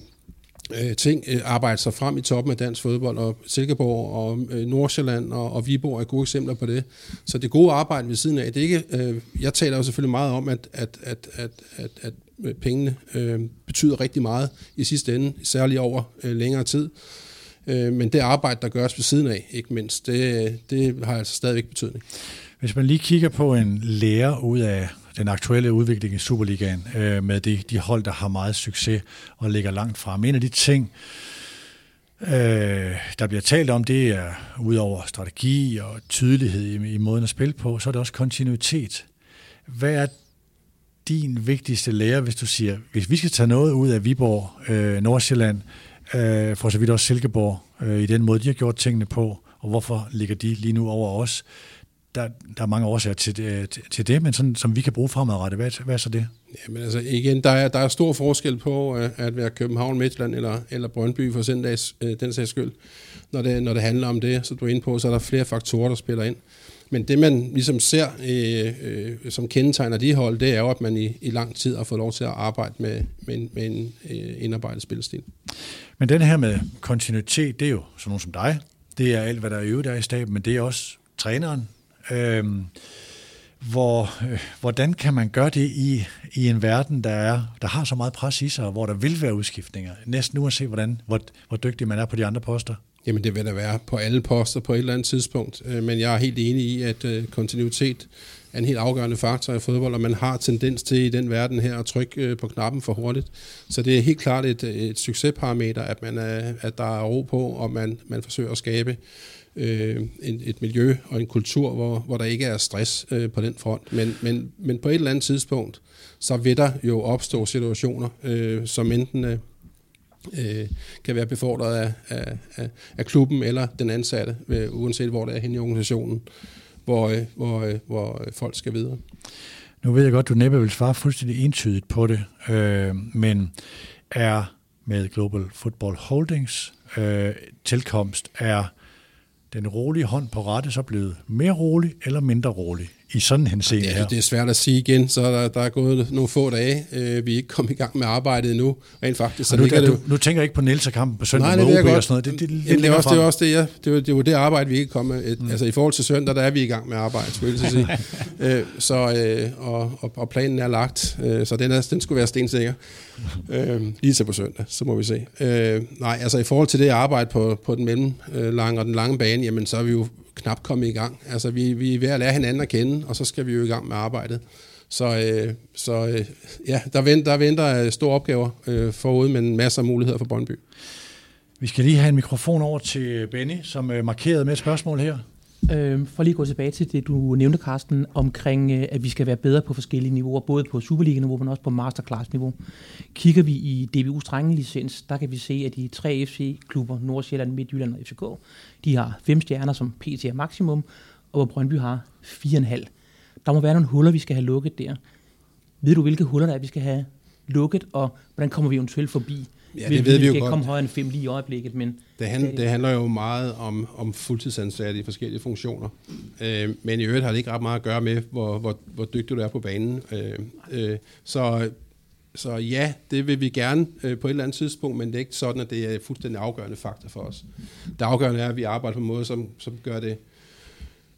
øh, ting øh, arbejde sig frem i toppen af dansk fodbold, og Silkeborg og øh, Nordsjælland og, og Viborg er gode eksempler på det. Så det gode arbejde ved siden af, det er ikke, øh, jeg taler jo selvfølgelig meget om, at, at, at, at, at, at Øh, pengene øh, betyder rigtig meget i sidste ende, særligt over øh, længere tid. Øh, men det arbejde, der gøres ved siden af, ikke mindst, det, det har altså stadigvæk betydning. Hvis man lige kigger på en lærer ud af den aktuelle udvikling i Superligaen øh, med de, de hold, der har meget succes og ligger langt frem. En af de ting, øh, der bliver talt om, det er udover strategi og tydelighed i, i måden at spille på, så er det også kontinuitet. Hvad er din vigtigste lære, hvis du siger, hvis vi skal tage noget ud af Viborg, øh, Nordsjælland, øh, for så vidt også Silkeborg, øh, i den måde, de har gjort tingene på, og hvorfor ligger de lige nu over os? der, der er mange årsager til øh, til det men sådan, som vi kan bruge fremadrettet. Hvad, hvad er så det? Jamen altså igen, der er, der er stor forskel på øh, at være København, Midtland eller, eller Brøndby for den, dags, øh, den sags skyld. Når det, når det handler om det, så du er inde på, så er der flere faktorer, der spiller ind. Men det man ligesom ser, øh, øh, som kendetegner de hold, det er jo, at man i, i lang tid har fået lov til at arbejde med, med en, med en øh, indarbejdet spillestil. Men den her med kontinuitet, det er jo sådan nogen som dig. Det er alt, hvad der er øvet der i staben, men det er også træneren, Øh, hvor, øh, hvordan kan man gøre det i, i en verden, der, er, der har så meget pres i sig, og hvor der vil være udskiftninger? Næsten uanset, hvordan, hvor, hvor dygtig man er på de andre poster. Jamen det vil der være på alle poster på et eller andet tidspunkt, øh, men jeg er helt enig i, at øh, kontinuitet er en helt afgørende faktor i fodbold, og man har tendens til i den verden her at trykke øh, på knappen for hurtigt. Så det er helt klart et, øh, et succesparameter, at, man er, at der er ro på, og man, man forsøger at skabe øh, en, et miljø og en kultur, hvor, hvor der ikke er stress øh, på den front. Men, men, men på et eller andet tidspunkt, så vil der jo opstå situationer, øh, som enten øh, øh kan være befordret af, af, af, af klubben eller den ansatte, øh, uanset hvor det er hen i organisationen, hvor, øh, hvor, øh, hvor øh, folk skal videre. Nu ved jeg godt, du næppe vil svare fuldstændig entydigt på det, øh, men er med Global Football Holdings øh, tilkomst, er den rolige hånd på rette så blevet mere rolig eller mindre rolig i sådan en scene her? Det er svært at sige igen, så der, der er gået nogle få dage. Øh, vi er ikke kommet i gang med arbejdet endnu. Rent faktisk, så nu, der, du, nu tænker jeg ikke på Nielser-kampen på søndag Nej, det med OB og sådan noget. Det, det, det, det, er også, det er også det, ja. det, er, det er jo det arbejde, vi ikke kommer med. Mm. Altså i forhold til søndag, der er vi i gang med arbejde, skulle jeg sige. øh, så, øh, og, og, og, planen er lagt, øh, så den, er, den skulle være stensikker. øh, lige til på søndag, så må vi se. Øh, nej, altså i forhold til det arbejde på, på den mellemlange og den lange bane, jamen så er vi jo knap kommet i gang. Altså, vi, vi er ved at lære hinanden at kende, og så skal vi jo i gang med arbejdet. Så, øh, så øh, ja, der venter, der venter øh, store opgaver øh, forude, men masser af muligheder for Brøndby. Vi skal lige have en mikrofon over til Benny, som øh, markerede med et spørgsmål her. Øh, for lige at gå tilbage til det, du nævnte, Carsten, omkring, øh, at vi skal være bedre på forskellige niveauer, både på Superliga-niveau, men også på Masterclass-niveau. Kigger vi i DBU's drengelicens, der kan vi se, at de tre FC-klubber, Nordsjælland, Midtjylland og FCK, de har fem stjerner som PT er maksimum, og hvor Brøndby har fire og en halv. Der må være nogle huller, vi skal have lukket der. Ved du, hvilke huller der er, vi skal have lukket, og hvordan kommer vi eventuelt forbi? Ja, det ved vi, jo godt. Komme højere end fem lige i øjeblikket, men... Det, hand, det handler jo meget om, om fuldtidsansatte i forskellige funktioner. Øh, men i øvrigt har det ikke ret meget at gøre med, hvor, hvor, hvor dygtig du er på banen. Øh, øh, så, så ja, det vil vi gerne øh, på et eller andet tidspunkt, men det er ikke sådan, at det er fuldstændig afgørende faktor for os. Det afgørende er, at vi arbejder på en måde, som, som gør det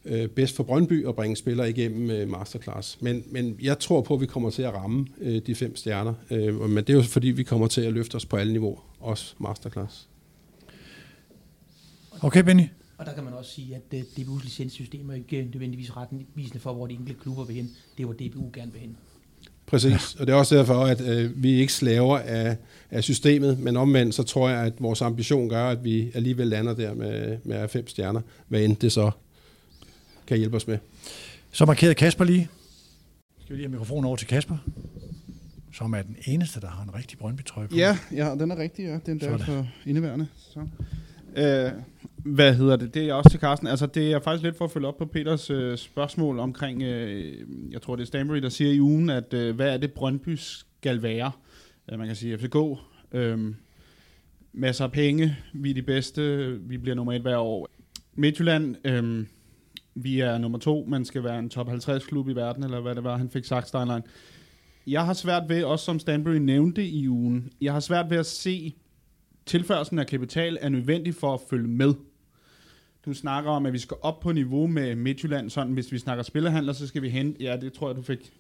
øh, bedst for Brøndby at bringe spillere igennem øh, masterclass. Men, men jeg tror på, at vi kommer til at ramme øh, de fem stjerner. Øh, men det er jo fordi, vi kommer til at løfte os på alle niveauer, også masterclass. Okay, Benny. Og der kan man også sige, at det DBU's licenssystem er ikke nødvendigvis retvisende for, hvor de enkelte klubber vil hen. Det er, hvor DBU gerne vil hen. Præcis, og det er også derfor, at øh, vi ikke slaver af, af systemet, men omvendt så tror jeg, at vores ambition gør, at vi alligevel lander der med, med fem stjerner, hvad end det så kan hjælpe os med. Så markerede Kasper lige. Skal vi lige have mikrofonen over til Kasper? som er den eneste, der har en rigtig Brøndby-trøje på. Ja, ja, den er rigtig, ja. Den der Sådan. for indeværende. Så. Øh, hvad hedder det? Det er også til Carsten. Altså, det er faktisk lidt for at følge op på Peters øh, spørgsmål omkring, øh, jeg tror det er Stanbury, der siger i ugen, at øh, hvad er det Brøndby skal være? Øh, man kan sige FCK, øh, masser af penge, vi er de bedste, vi bliver nummer et hver år. Midtjylland, øh, vi er nummer to, man skal være en top 50 klub i verden, eller hvad det var, han fik sagt, Steinlein. Jeg har svært ved, også som Stanbury nævnte i ugen, jeg har svært ved at se, tilførselen af kapital er nødvendig for at følge med. Du snakker om, at vi skal op på niveau med Midtjylland, sådan hvis vi snakker spillerhandler, så skal vi hente, ja, det tror jeg, du fik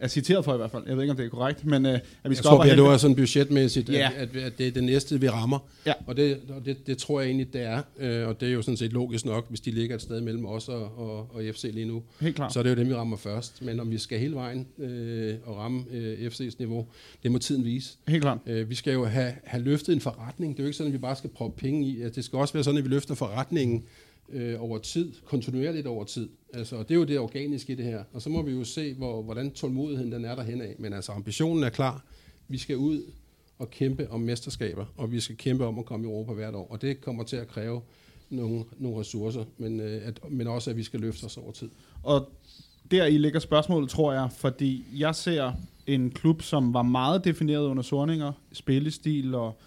er citeret for i hvert fald. Jeg ved ikke, om det er korrekt, men øh, at vi Jeg skal tror, op at det var sådan budgetmæssigt, at, Ja. at, at det er det næste, vi rammer. Ja. Og, det, og det, det tror jeg egentlig, det er. Øh, og det er jo sådan set logisk nok, hvis de ligger et sted mellem os og, og, og FC lige nu. Helt klart. Så er det jo dem, vi rammer først. Men om vi skal hele vejen øh, og ramme øh, FC's niveau, det må tiden vise. Helt klart. Øh, vi skal jo have, have løftet en forretning. Det er jo ikke sådan, at vi bare skal proppe penge i. Det skal også være sådan, at vi løfter forretningen øh, over tid, kontinuerligt over tid. Altså, og det er jo det organiske i det her. Og så må vi jo se, hvor, hvordan tålmodigheden den er derhen af. Men altså, ambitionen er klar. Vi skal ud og kæmpe om mesterskaber, og vi skal kæmpe om at komme i Europa hvert år. Og det kommer til at kræve nogle, nogle ressourcer, men, øh, at, men også, at vi skal løfte os over tid. Og der i ligger spørgsmålet, tror jeg, fordi jeg ser en klub, som var meget defineret under Sorninger, spillestil, og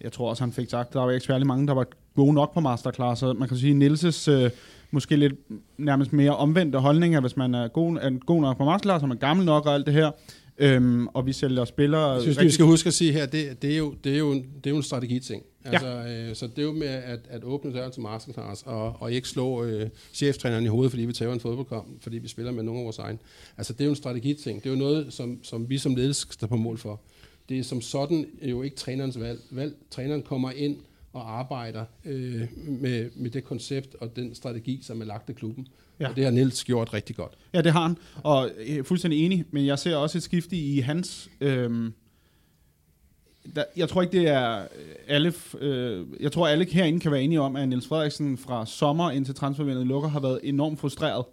jeg tror også, han fik sagt, der var ikke særlig mange, der var gode nok på masterclass, så man kan sige, Nilses øh, måske lidt nærmest mere omvendte holdning, at hvis man er god, er god nok på masterclass, er man gammel nok og alt det her, øhm, og vi sælger spillere... Jeg synes, vi skal huske at sige her, det, det, er, jo, det, er, jo, en- det er jo en strategiting. Altså, øh, så det er jo med at, at åbne døren til masterclass, og, og ikke slå øh, cheftræneren i hovedet, fordi vi tager en fodboldkamp, fordi vi spiller med nogle af vores egne. Altså, det er jo en strategiting. Det er jo noget, som, som vi som ledelse skal stå på mål for. Det er som sådan jo ikke trænerens valg. valg. Træneren kommer ind og arbejder øh, med, med det koncept og den strategi, som er lagt af klubben. Ja. Og det har Niels gjort rigtig godt. Ja, det har han, og jeg er fuldstændig enig, men jeg ser også et skifte i hans... Øhm, der, jeg tror ikke, det er øh, alle... Øh, jeg tror, alle herinde kan være enige om, at Niels Frederiksen fra sommer indtil transfervinduet lukker, har været enormt frustreret.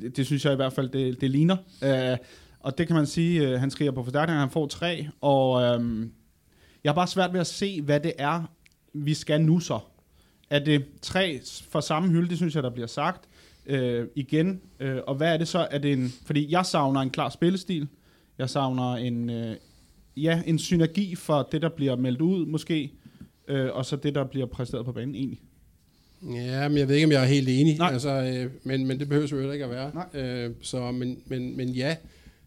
Det, det synes jeg i hvert fald, det, det ligner. Øh, og det kan man sige, øh, han skriger på forstærkninger, han får tre, og øhm, jeg har bare svært ved at se, hvad det er, vi skal nu så. Er det tre for samme hylde, det synes jeg, der bliver sagt øh, igen. Øh, og hvad er det så? Er det en, fordi jeg savner en klar spillestil. Jeg savner en, øh, ja, en synergi for det, der bliver meldt ud måske, øh, og så det, der bliver præsteret på banen egentlig. Ja, men jeg ved ikke, om jeg er helt enig. Nej. Altså, øh, men, men det behøver jo ikke at være. Nej. Øh, så, men, men, men ja,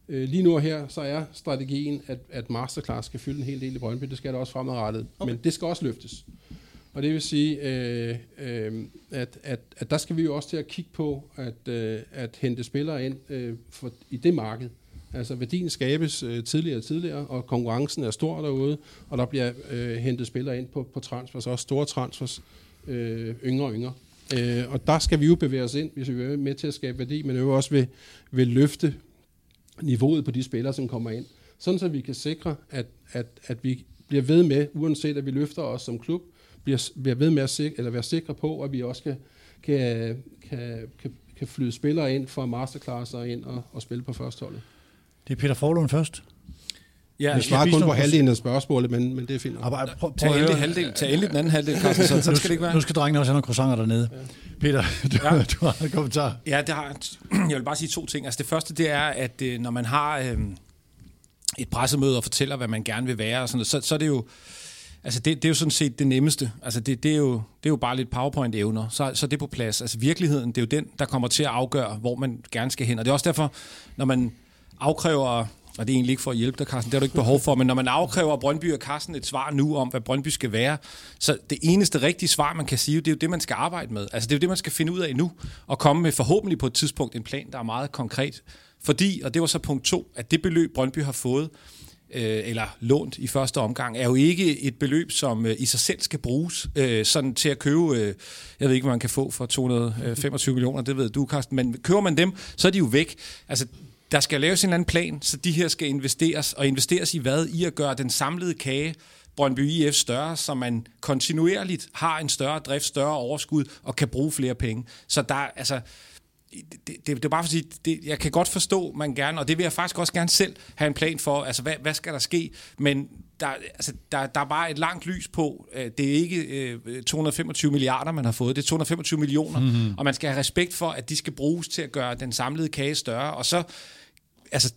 øh, lige nu her, så er strategien, at, at Masterclass skal fylde en hel del i Brøndby. Det skal det også fremadrettet. Okay. Men det skal også løftes. Og det vil sige, øh, øh, at, at, at der skal vi jo også til at kigge på, at, øh, at hente spillere ind øh, for, i det marked. Altså værdien skabes øh, tidligere og tidligere, og konkurrencen er stor derude, og der bliver øh, hentet spillere ind på, på transfers, også store transfers, øh, yngre og yngre. Øh, og der skal vi jo bevæge os ind, hvis vi være med til at skabe værdi, men jo også vil, vil løfte niveauet på de spillere, som kommer ind. Sådan så vi kan sikre, at, at, at vi bliver ved med, uanset at vi løfter os som klub, bliver, bliver ved med at sikre, eller være sikre på, at vi også kan, kan, kan, kan, kan flyde spillere ind fra masterclasser ind og, og spille på førsteholdet. Det er Peter Forlund først. Ja, Jeg svarer kun på halvdelen af spørgsmålet, men, men det er fint. Arbejde, prøv, Tag prøv at endelig, halvdel, tag endelig den anden halvdel, Carsten, så, så skal det ikke være. Nu skal drengene også have nogle croissanter dernede. Ja. Peter, du, ja. Du har en kommentar. Ja, det har, jeg vil bare sige to ting. Altså det første, det er, at øh, når man har øh, et pressemøde og fortæller, hvad man gerne vil være, og sådan noget, så, så er det jo, altså det, det er jo sådan set det nemmeste. Altså det, det, er, jo, det er jo bare lidt PowerPoint-evner, så, så er det på plads. Altså virkeligheden, det er jo den, der kommer til at afgøre, hvor man gerne skal hen. Og det er også derfor, når man afkræver og det er egentlig ikke for at hjælpe dig, Carsten, det har du ikke behov for, men når man afkræver Brøndby og Carsten et svar nu om, hvad Brøndby skal være, så det eneste rigtige svar, man kan sige, det er jo det, man skal arbejde med. Altså det er jo det, man skal finde ud af nu, og komme med forhåbentlig på et tidspunkt en plan, der er meget konkret. Fordi, og det var så punkt to, at det beløb, Brøndby har fået, øh, eller lånt i første omgang, er jo ikke et beløb, som øh, i sig selv skal bruges øh, sådan til at købe, øh, jeg ved ikke, hvad man kan få for 225 øh, millioner, det ved du, Carsten, men køber man dem, så er de jo væk. Altså, der skal laves en eller anden plan, så de her skal investeres, og investeres i hvad? I at gøre den samlede kage Brøndby IF større, så man kontinuerligt har en større drift, større overskud og kan bruge flere penge. Så der, altså, det, det, det er bare for at sige, det, jeg kan godt forstå, man gerne, og det vil jeg faktisk også gerne selv have en plan for, altså hvad, hvad skal der ske, men der, altså, der, der er bare et langt lys på, det er ikke øh, 225 milliarder, man har fået, det er 225 millioner, mm-hmm. og man skal have respekt for, at de skal bruges til at gøre den samlede kage større, og så altså,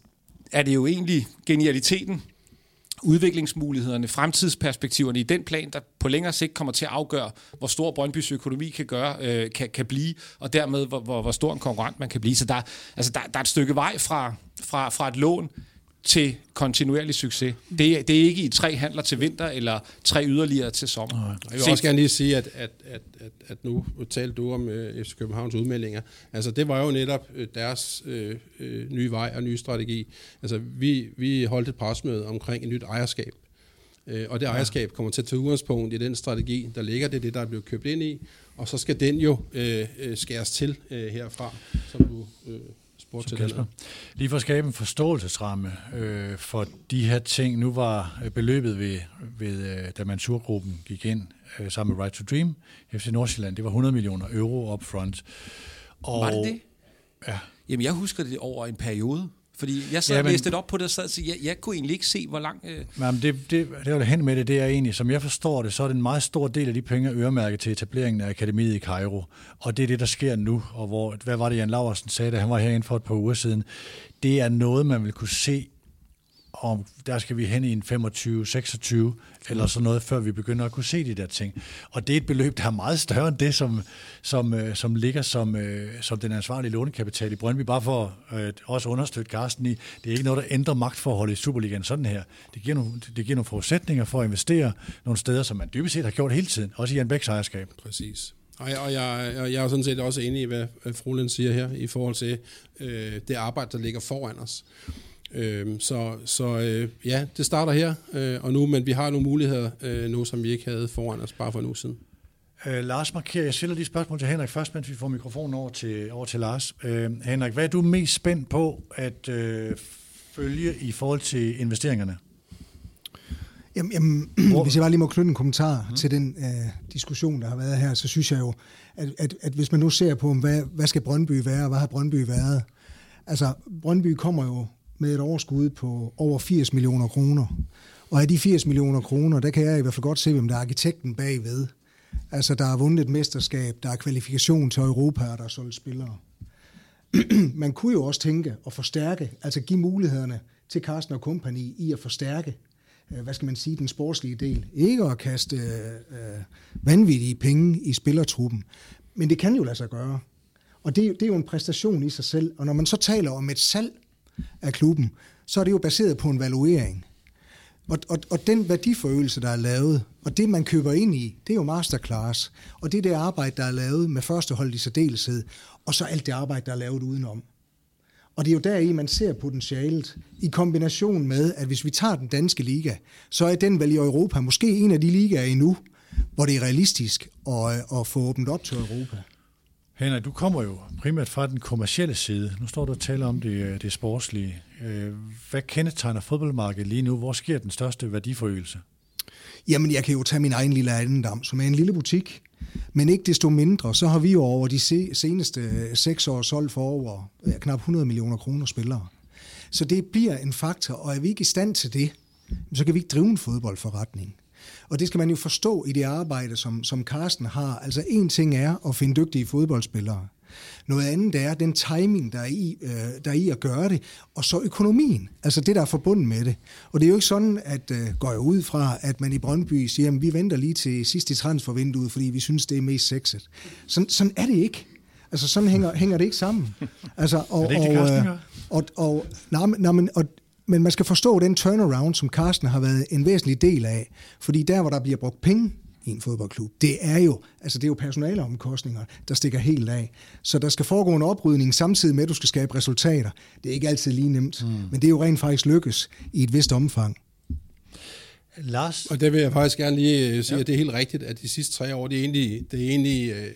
er det jo egentlig genialiteten, udviklingsmulighederne, fremtidsperspektiverne i den plan, der på længere sigt kommer til at afgøre, hvor stor Brøndbys økonomi kan, gøre, øh, kan, kan blive, og dermed hvor, hvor, hvor stor en konkurrent man kan blive. Så der, altså der, der er et stykke vej fra, fra, fra et lån til kontinuerlig succes. Det, er, det er ikke i tre handler til vinter, eller tre yderligere til sommer. Jeg vil også gerne lige sige, at, at, at, at, at nu talte du om øh, FC Københavns udmeldinger. Altså, det var jo netop øh, deres øh, øh, nye vej og nye strategi. Altså, vi, vi holdt et presmøde omkring et nyt ejerskab. Øh, og det ejerskab kommer til at tage udgangspunkt i den strategi, der ligger. Det er det, der er blevet købt ind i. Og så skal den jo øh, øh skæres til øh, herfra, som du... Øh, spurgte til Kasper. Lige for at skabe en forståelsesramme øh, for de her ting. Nu var øh, beløbet ved, ved øh, da Mansur-gruppen gik ind øh, sammen med Right to Dream, FC Nordsjælland, det var 100 millioner euro upfront. Og, var det det? Ja. Jamen, jeg husker det over en periode. Fordi jeg sad ja, men, læste det op på det, og sad, så jeg, jeg kunne egentlig ikke se, hvor lang... Øh... Jamen det, det, det var det hen med det, det er egentlig, som jeg forstår det, så er det en meget stor del af de penge øremærket til etableringen af akademiet i Cairo. Og det er det, der sker nu, og hvor, hvad var det, Jan Laversen sagde, da han var herinde for et par uger siden. Det er noget, man vil kunne se og der skal vi hen i en 25-26 eller sådan noget, før vi begynder at kunne se de der ting. Og det er et beløb, der er meget større end det, som, som, øh, som ligger som, øh, som den ansvarlige lånekapital i Brøndby. Bare for øh, at også understøtte Carsten i, det er ikke noget, der ændrer magtforholdet i Superligaen sådan her. Det giver, nogle, det giver nogle forudsætninger for at investere nogle steder, som man dybest set har gjort hele tiden, også i Jan Bæks ejerskab. Præcis. Og jeg, og jeg, jeg er sådan set også enig i, hvad Froland siger her, i forhold til øh, det arbejde, der ligger foran os. Øh, så så øh, ja, det starter her øh, og nu, men vi har nogle muligheder øh, nu, som vi ikke havde foran os bare for en uge siden. Øh, Lars markerer, jeg stiller lige spørgsmål til Henrik først, mens vi får mikrofonen over til, over til Lars. Øh, Henrik, hvad er du mest spændt på at øh, følge i forhold til investeringerne? Jamen, jamen hvis jeg bare lige må knytte en kommentar mm. til den øh, diskussion, der har været her, så synes jeg jo, at, at, at hvis man nu ser på, hvad, hvad skal Brøndby være, og hvad har Brøndby været? Altså, Brøndby kommer jo med et overskud på over 80 millioner kroner. Og af de 80 millioner kroner, der kan jeg i hvert fald godt se, hvem der er arkitekten bagved. Altså, der er vundet et mesterskab, der er kvalifikation til Europa, og der er solgt spillere. Man kunne jo også tænke at forstærke, altså give mulighederne til Carsten og kompagni i at forstærke, øh, hvad skal man sige, den sportslige del. Ikke at kaste øh, vanvittige penge i spillertruppen, men det kan jo lade sig gøre. Og det, det er jo en præstation i sig selv. Og når man så taler om et salg af klubben, så er det jo baseret på en valuering. Og, og, og den værdiforøgelse, der er lavet, og det, man køber ind i, det er jo masterclass. Og det er det arbejde, der er lavet med førsteholdet i særdeleshed, og så alt det arbejde, der er lavet udenom. Og det er jo der i, man ser potentialet, i kombination med, at hvis vi tager den danske liga, så er den vel i Europa måske en af de ligaer endnu, hvor det er realistisk at, at få åbnet op til Europa. Henrik, du kommer jo primært fra den kommercielle side. Nu står du og taler om det, øh, det sportslige. Øh, hvad kendetegner fodboldmarkedet lige nu? Hvor sker den største værdiforøgelse? Jamen, jeg kan jo tage min egen lille ejendom, som er en lille butik. Men ikke desto mindre, så har vi jo over de seneste øh, seks år solgt for over knap 100 millioner kroner spillere. Så det bliver en faktor, og er vi ikke i stand til det, så kan vi ikke drive en fodboldforretning. Og det skal man jo forstå i det arbejde, som, som Carsten har. Altså en ting er at finde dygtige fodboldspillere. Noget andet er den timing, der er, i, øh, der er i at gøre det, og så økonomien, altså det, der er forbundet med det. Og det er jo ikke sådan, at øh, går jeg ud fra, at man i Brøndby siger, at vi venter lige til sidst i transfervinduet, fordi vi synes, det er mest sexet. Sådan, sådan er det ikke. Altså sådan hænger, hænger det ikke sammen. Altså, og, er det ikke og, det, og, og, og, nej, nej, men, og men man skal forstå den turnaround, som Carsten har været en væsentlig del af. Fordi der, hvor der bliver brugt penge i en fodboldklub, det er jo, altså det er jo personaleomkostninger, der stikker helt af. Så der skal foregå en oprydning samtidig med, at du skal skabe resultater. Det er ikke altid lige nemt, mm. men det er jo rent faktisk lykkes i et vist omfang. Lars? Og det vil jeg faktisk gerne lige øh, sige, ja. at det er helt rigtigt, at de sidste tre år, det er egentlig, det er egentlig øh,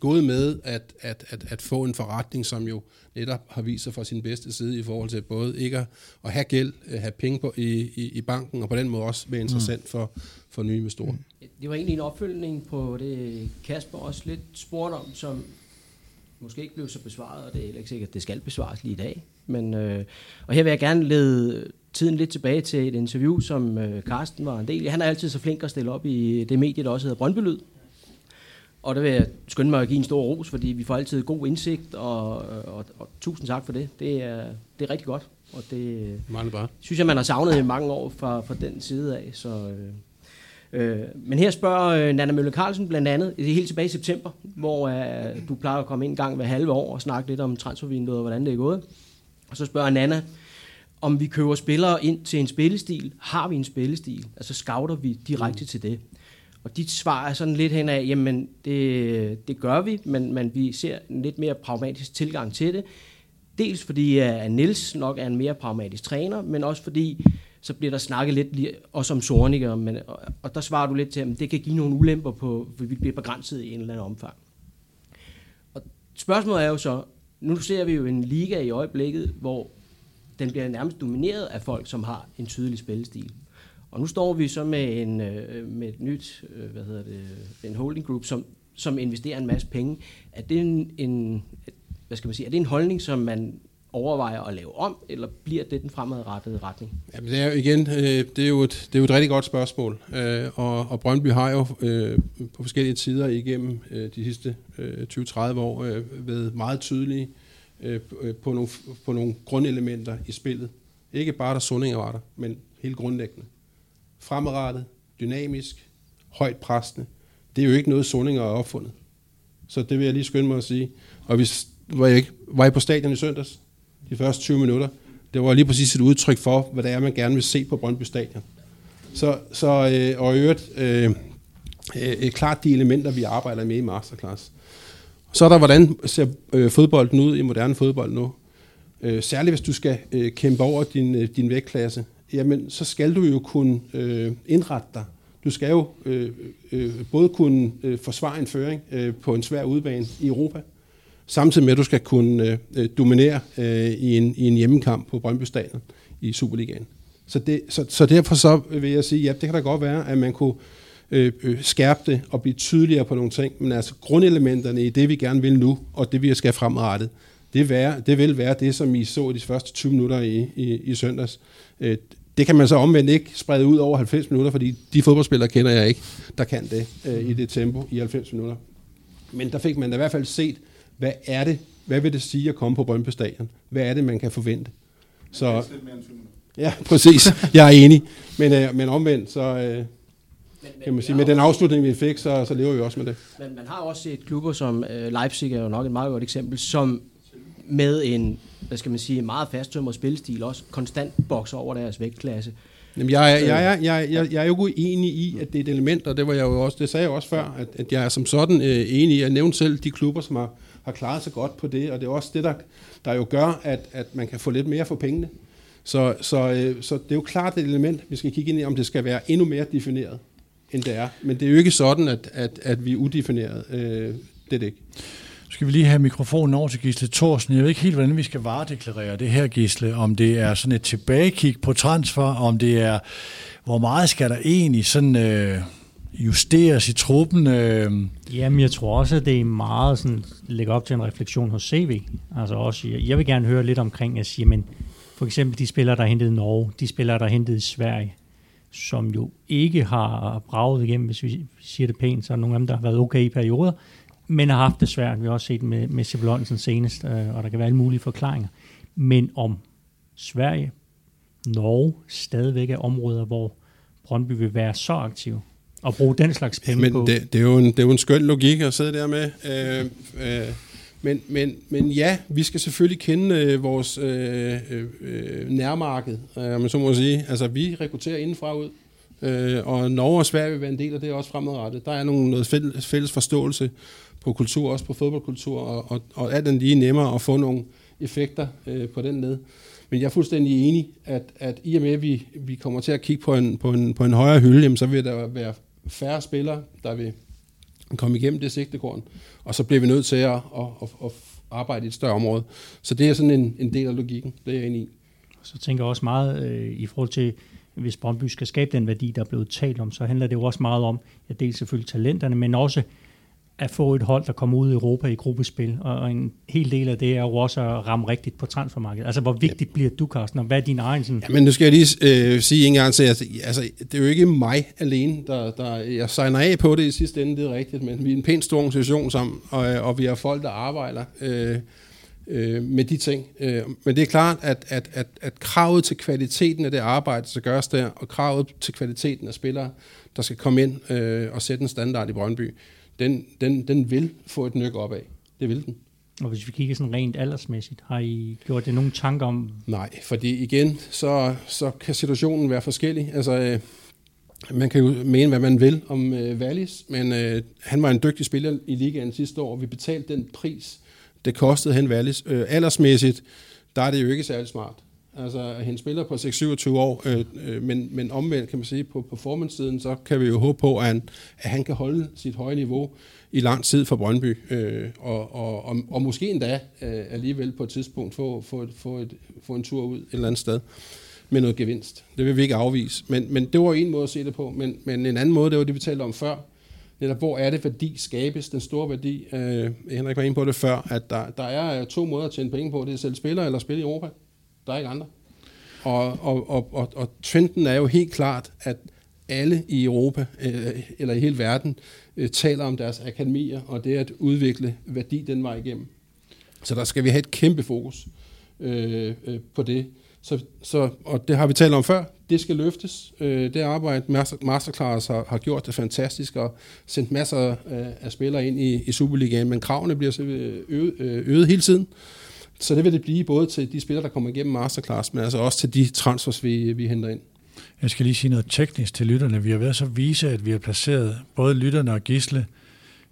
gået med at, at, at, at få en forretning, som jo netop har vist sig fra sin bedste side i forhold til både ikke at, at have gæld, at have penge på, i, i, i banken, og på den måde også være interessant mm. for, for nye investorer. Mm. Det var egentlig en opfølgning på det, Kasper også lidt spurgte om, som måske ikke blev så besvaret, og det er heller ikke sikkert, at det skal besvares lige i dag. Men, øh, og her vil jeg gerne lede tiden lidt tilbage til et interview, som øh, Carsten var en del Han er altid så flink at stille op i det medie, der også hedder Brøndby Lyd. Og der vil jeg skynde mig at give en stor ros, fordi vi får altid god indsigt, og, og, og tusind tak for det. Det er, det er rigtig godt, og det Meget bra. synes jeg, man har savnet i mange år fra, fra den side af. Så, øh, øh, men her spørger øh, Nana Mølle Carlsen blandt andet, det er helt tilbage i september, hvor øh, du plejer at komme ind en gang hver halve år og snakke lidt om transfervinduet og hvordan det er gået. Og så spørger Nana, om vi køber spillere ind til en spillestil. Har vi en spillestil? Altså scouter vi direkte mm. til det? Og dit svar er sådan lidt hen af, jamen det, det gør vi, men, men vi ser en lidt mere pragmatisk tilgang til det. Dels fordi øh, at Niels nok er en mere pragmatisk træner, men også fordi så bliver der snakket lidt lige- også om Sorniger, men, og, og der svarer du lidt til, at det kan give nogle ulemper på, for vi bliver begrænset i en eller anden omfang. Og spørgsmålet er jo så, nu ser vi jo en liga i øjeblikket, hvor den bliver nærmest domineret af folk, som har en tydelig spillestil. Og nu står vi så med, en, øh, med et nyt, øh, hvad hedder det, en holding group, som, som investerer en masse penge. Er det en, en, hvad skal man sige, er det en holdning, som man overvejer at lave om, eller bliver det den fremadrettede retning? Jamen, det er jo igen, øh, det er jo et, det er jo et rigtig godt spørgsmål, øh, og, og Brøndby har jo øh, på forskellige tider igennem øh, de sidste øh, 20-30 år øh, været meget tydelige øh, øh, på, nogle, på nogle grundelementer i spillet. Ikke bare der Sundinger var der, men helt grundlæggende. Fremadrettet, dynamisk, højt præstende. Det er jo ikke noget, Sundinger har opfundet. Så det vil jeg lige skynde mig at sige. Og hvis var jeg, ikke, var jeg på stadion i søndags, de første 20 minutter, det var lige præcis et udtryk for, hvad det er, man gerne vil se på Brøndby Stadion. Så, så øh, og i øvrigt, øh, øh, klart de elementer, vi arbejder med i Masterclass. Så er der, hvordan ser øh, fodbolden ud i moderne fodbold nu? Øh, særligt hvis du skal øh, kæmpe over din, øh, din vægtklasse, jamen så skal du jo kunne øh, indrette dig. Du skal jo øh, øh, både kunne øh, forsvare en føring øh, på en svær udbane i Europa, samtidig med at du skal kunne øh, øh, dominere øh, i, en, i en hjemmekamp på Brøndby Stadion i Superligaen. Så, det, så, så derfor så vil jeg sige, ja, det kan da godt være, at man kunne øh, øh, skærpe det og blive tydeligere på nogle ting, men altså grundelementerne i det, vi gerne vil nu, og det, vi skal fremadrettet, det, være, det vil være det, som I så i de første 20 minutter i, i, i søndags. Øh, det kan man så omvendt ikke sprede ud over 90 minutter, fordi de fodboldspillere kender jeg ikke, der kan det øh, i det tempo i 90 minutter. Men der fik man da i hvert fald set, hvad er det, hvad vil det sige at komme på Brøndby Stadion? Hvad er det, man kan forvente? Så, ja, præcis. Jeg er enig. Men, øh, men omvendt, så øh, Men, kan man sige, med den afslutning, vi fik, så, så lever vi også med det. Men man har også set klubber som øh, Leipzig er jo nok et meget godt eksempel, som med en, hvad skal man sige, meget fasttømret spillestil også konstant bokser over deres vægtklasse. Jamen, jeg, er, jeg, er, jeg, jeg, jeg er jo uenig i, at det er et element, og det var jeg jo også, det sagde jeg også før, at, at jeg er som sådan øh, enig i. Jeg nævnte selv de klubber, som har, har klaret sig godt på det, og det er også det, der, der jo gør, at, at man kan få lidt mere for pengene. Så, så, øh, så det er jo klart et element, vi skal kigge ind i, om det skal være endnu mere defineret, end det er. Men det er jo ikke sådan, at, at, at vi er udefineret. Øh, det er det ikke. Skal vi lige have mikrofonen over til Gisle Thorsen. Jeg ved ikke helt, hvordan vi skal varedeklarere det her, Gisle. Om det er sådan et tilbagekig på transfer, om det er, hvor meget skal der egentlig sådan øh, justeres i truppen? Øh, Jamen, jeg tror også, at det er meget sådan, lægger op til en refleksion hos CV. Altså også, jeg, jeg vil gerne høre lidt omkring at sige, men for eksempel de spillere, der er hentet i Norge, de spillere, der er hentet i Sverige, som jo ikke har braget igennem, hvis vi siger det pænt, så er nogle af dem, der har været okay i perioder, men har haft det svært. Vi har også set med, med Sibelonsen senest, øh, og der kan være alle mulige forklaringer. Men om Sverige, Norge stadigvæk er områder, hvor Brøndby vil være så aktiv og bruge den slags penge Men på. det, det, er jo en, det er jo en skøn logik at sidde der med. Øh, øh, men, men, men ja, vi skal selvfølgelig kende øh, vores øh, øh, nærmarked, øh, man så må sige. Altså, vi rekrutterer indenfra ud, øh, og Norge og Sverige vil være en del af det også fremadrettet. Der er nogle, noget fælles, fælles forståelse på kultur, også på fodboldkultur, og, og, og er den lige nemmere at få nogle effekter øh, på den led. Men jeg er fuldstændig enig, at, at i og med, at vi, vi kommer til at kigge på en, på en, på en højere hylde, jamen, så vil der være færre spillere, der vil komme igennem det sigtekorn, og så bliver vi nødt til at, at, at, at arbejde i et større område. Så det er sådan en, en del af logikken, det er jeg enig i. Så tænker jeg også meget øh, i forhold til, hvis Brøndby skal skabe den værdi, der er blevet talt om, så handler det jo også meget om, ja, dels selvfølgelig talenterne, men også at få et hold, der kommer ud i Europa i gruppespil, og en hel del af det er jo også at ramme rigtigt på transfermarkedet. Altså, hvor vigtigt ja. bliver du, Carsten, og hvad er din egen sådan... Ja, men nu skal jeg lige øh, sige en gang til, at altså, det er jo ikke mig alene, der, der jeg signer af på det i sidste ende, det er rigtigt, men vi er en pænt stor organisation sammen, og, og vi har folk, der arbejder øh, øh, med de ting. Øh, men det er klart, at, at, at, at kravet til kvaliteten af det arbejde, der gøres der, og kravet til kvaliteten af spillere, der skal komme ind øh, og sætte en standard i Brøndby, den, den, den vil få et nyk opad. Det vil den. Og hvis vi kigger sådan rent aldersmæssigt, har I gjort det nogle tanker om? Nej, fordi igen, så, så kan situationen være forskellig. Altså, øh, man kan jo mene, hvad man vil om øh, Wallis, men øh, han var en dygtig spiller i ligaen sidste år, og vi betalte den pris, det kostede han Wallis. Øh, aldersmæssigt, der er det jo ikke særlig smart. Altså, han spiller på 6-27 år, øh, øh, men, men omvendt kan man sige, på performance-siden, så kan vi jo håbe på, at han, at han kan holde sit høje niveau i lang tid for Brøndby, øh, og, og, og, og måske endda øh, alligevel på et tidspunkt få, få, få, et, få en tur ud et eller andet sted med noget gevinst. Det vil vi ikke afvise. Men, men det var en måde at se det på. Men, men en anden måde, det var det, vi talte om før. Netop, hvor er det værdi skabes, den store værdi. Øh, Henrik var inde på det før, at der, der er to måder at tjene penge på. Det er at sælge spillere eller spille i Europa. Der er ikke andre. Og, og, og, og, og trenden er jo helt klart, at alle i Europa, øh, eller i hele verden, øh, taler om deres akademier, og det at udvikle værdi den vej igennem. Så der skal vi have et kæmpe fokus øh, øh, på det. Så, så, og det har vi talt om før. Det skal løftes. Øh, det arbejde, Master, Masterclass har, har gjort det fantastisk og sendt masser øh, af spillere ind i, i Superligaen, men kravene bliver så øh, øget, øh, øget hele tiden. Så det vil det blive både til de spillere, der kommer igennem Masterclass, men altså også til de transfers, vi, vi henter ind. Jeg skal lige sige noget teknisk til lytterne. Vi har været så vise, at vi har placeret både lytterne og Gisle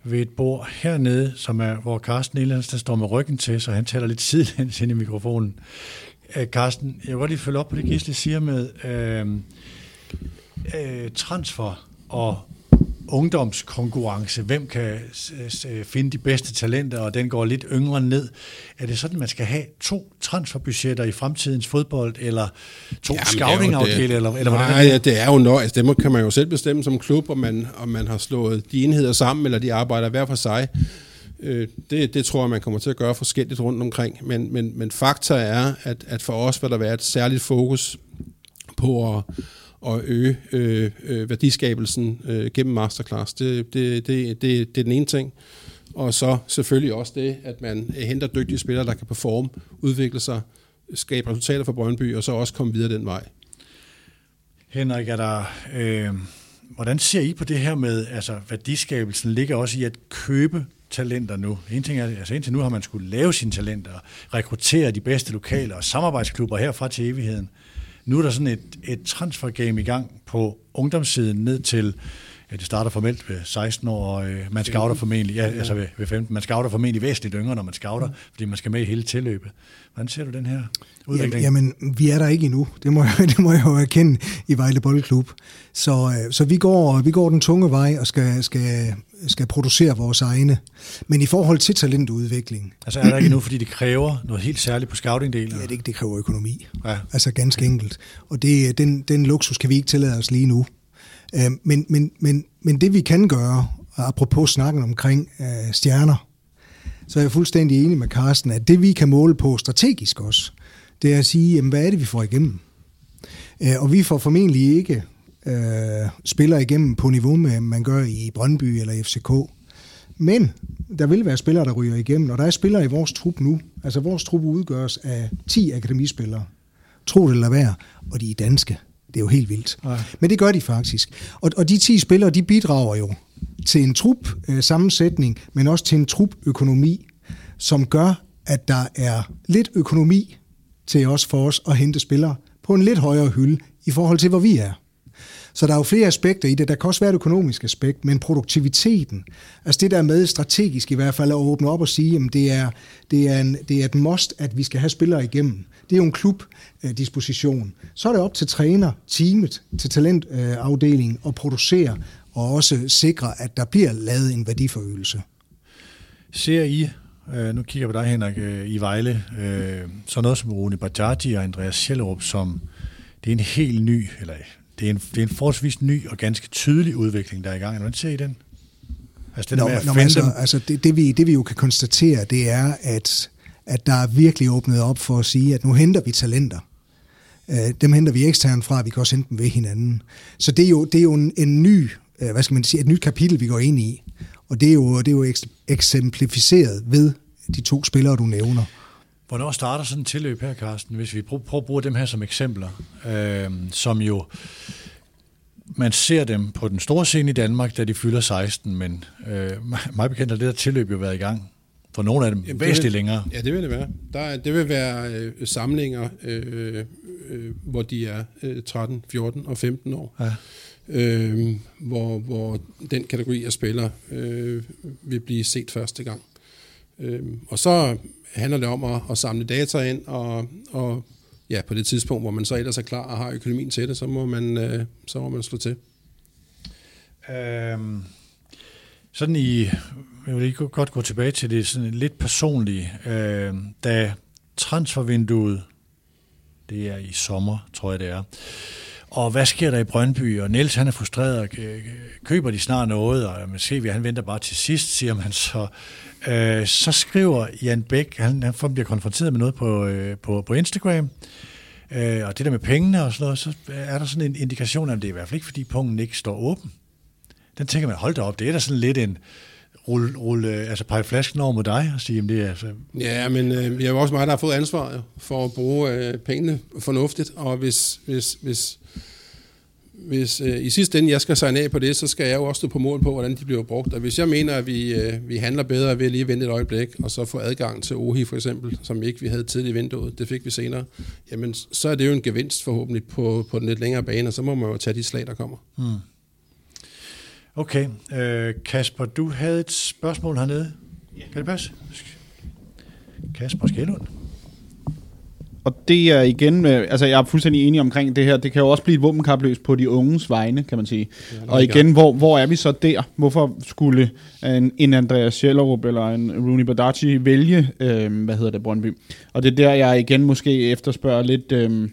ved et bord hernede, som er, hvor Carsten Elands, der står med ryggen til, så han taler lidt sidelæns ind i mikrofonen. Øh, Carsten, jeg vil godt lige følge op på det, Gisle siger med øh, øh, transfer og ungdomskonkurrence, hvem kan finde de bedste talenter, og den går lidt yngre ned. Er det sådan, at man skal have to transferbudgetter i fremtidens fodbold, eller to scouting-afdelinger, eller, eller hvordan Nej, det er jo noget. Altså, det kan man jo selv bestemme som klub, om man, om man har slået de enheder sammen, eller de arbejder hver for sig. Øh, det, det tror jeg, man kommer til at gøre forskelligt rundt omkring. Men, men, men fakta er, at, at for os vil der være et særligt fokus på at at øge øh, øh, værdiskabelsen øh, gennem masterclass. Det, det, det, det, det er den ene ting. Og så selvfølgelig også det, at man henter dygtige spillere, der kan performe, udvikle sig, skabe resultater for Brøndby, og så også komme videre den vej. Henrik, er der, øh, hvordan ser I på det her med, altså værdiskabelsen ligger også i at købe talenter nu. En ting er, altså indtil nu har man skulle lave sine talenter, rekruttere de bedste lokale og samarbejdsklubber herfra til evigheden. Nu er der sådan et, et transfergame i gang på ungdomssiden ned til, ja, det starter formelt ved 16 år, og øh, man scouter formentlig, ja, altså ved, ved 15, man scouter formentlig væsentligt yngre, når man scouter, mm. fordi man skal med i hele tilløbet. Hvordan ser du den her udvikling? Jamen, jamen vi er der ikke endnu. Det må, jeg, det må jeg jo erkende i Vejle Boldklub. Så, øh, så vi, går, vi går den tunge vej og skal, skal, skal producere vores egne. Men i forhold til talentudvikling... Altså er der ikke nu, fordi det kræver noget helt særligt på scouting-delen? Ja, det, det kræver økonomi. Ja. Altså ganske enkelt. Og det, den, den luksus kan vi ikke tillade os lige nu. Øh, men, men, men, men det vi kan gøre, apropos snakken omkring øh, stjerner, så er jeg fuldstændig enig med Carsten, at det vi kan måle på strategisk også, det er at sige, jamen, hvad er det, vi får igennem? Øh, og vi får formentlig ikke øh, spiller igennem på niveau med, man gør i Brøndby eller FCK. Men der vil være spillere, der ryger igennem, og der er spillere i vores trup nu. Altså vores trup udgøres af 10 akademispillere. Tro det eller være, og de er danske. Det er jo helt vildt. Ja. Men det gør de faktisk. Og, og de 10 spillere, de bidrager jo til en trup øh, sammensætning, men også til en trup økonomi, som gør, at der er lidt økonomi til os for os at hente spillere på en lidt højere hylde i forhold til, hvor vi er. Så der er jo flere aspekter i det. Der kan også være et økonomisk aspekt, men produktiviteten, altså det der med strategisk i hvert fald at åbne op og sige, at det er, det er, en, det er et must, at vi skal have spillere igennem. Det er jo en klubdisposition. Så er det op til træner, teamet, til talentafdelingen at producere og også sikre, at der bliver lavet en værdiforøgelse. Ser I, øh, nu kigger jeg på dig Henrik, øh, i Vejle, øh, så noget som Rune Bajaji og Andreas Schellerup, som det er en helt ny, eller det er en, det er en forholdsvis ny og ganske tydelig udvikling, der er i gang. Hvordan ser I den? Altså det Nå, med at nå, altså, altså det, det, vi, det vi jo kan konstatere, det er, at, at der er virkelig åbnet op for at sige, at nu henter vi talenter. Øh, dem henter vi eksternt fra, vi kan også hente dem ved hinanden. Så det er jo, det er jo en, en ny, øh, hvad skal man sige, et nyt kapitel, vi går ind i. Og det er jo, det er jo eksemplificeret ved de to spillere, du nævner. Hvornår starter sådan en tilløb her, Carsten, hvis vi prøver at bruge dem her som eksempler, øh, som jo, man ser dem på den store scene i Danmark, da de fylder 16, men øh, mig bekendt har det der tilløb jo været i gang. For nogle af dem Jamen, det væsentligt vil- længere. Ja, det vil det være. Der, er- det vil være øh, samlinger, øh, øh, hvor de er øh, 13, 14 og 15 år. Ja. Øh, hvor, hvor den kategori af spillere øh, vil blive set første gang. Øh, og så handler det om at, at samle data ind, og, og ja, på det tidspunkt, hvor man så ellers er klar og har økonomien til det, så må man, øh, så må man slå til. Øhm, sådan i, jeg vil lige godt gå tilbage til det sådan lidt personlige. Øh, da transfervinduet, det er i sommer, tror jeg det er, og hvad sker der i Brøndby? Og Niels han er frustreret, og øh, køber de snart noget, og måske han venter bare til sidst, siger man så. Øh, så skriver Jan Bæk, han, han bliver konfronteret med noget på, øh, på, på Instagram, øh, og det der med pengene og sådan noget, så øh, er der sådan en indikation af, at det er i hvert fald ikke, fordi pungen ikke står åben den tænker man, hold da op, det er da sådan lidt en rulle, rulle altså pege flasken over mod dig og sige, jamen det er altså, Ja, men øh, vi er jo også mig, der har fået ansvar jo, for at bruge øh, pengene fornuftigt, og hvis, hvis, hvis, hvis øh, i sidste ende jeg skal signe af på det, så skal jeg jo også stå på mål på, hvordan de bliver brugt. Og hvis jeg mener, at vi, øh, vi handler bedre ved at lige vente et øjeblik, og så få adgang til OHI for eksempel, som ikke vi havde tidligt i vinduet, det fik vi senere, jamen så er det jo en gevinst forhåbentlig på, på den lidt længere bane, og så må man jo tage de slag, der kommer. hmm. Okay, øh, Kasper, du havde et spørgsmål hernede. Ja. Kan det passe? Kasper Skelund. Og det er igen, øh, altså jeg er fuldstændig enig omkring det her, det kan jo også blive et våbenkapløs på de unges vegne, kan man sige. Og igen, hvor, hvor er vi så der? Hvorfor skulle en, en Andreas Schellerup eller en Rooney Badaci vælge, øh, hvad hedder det, Brøndby? Og det er der, jeg igen måske efterspørger lidt... Øh,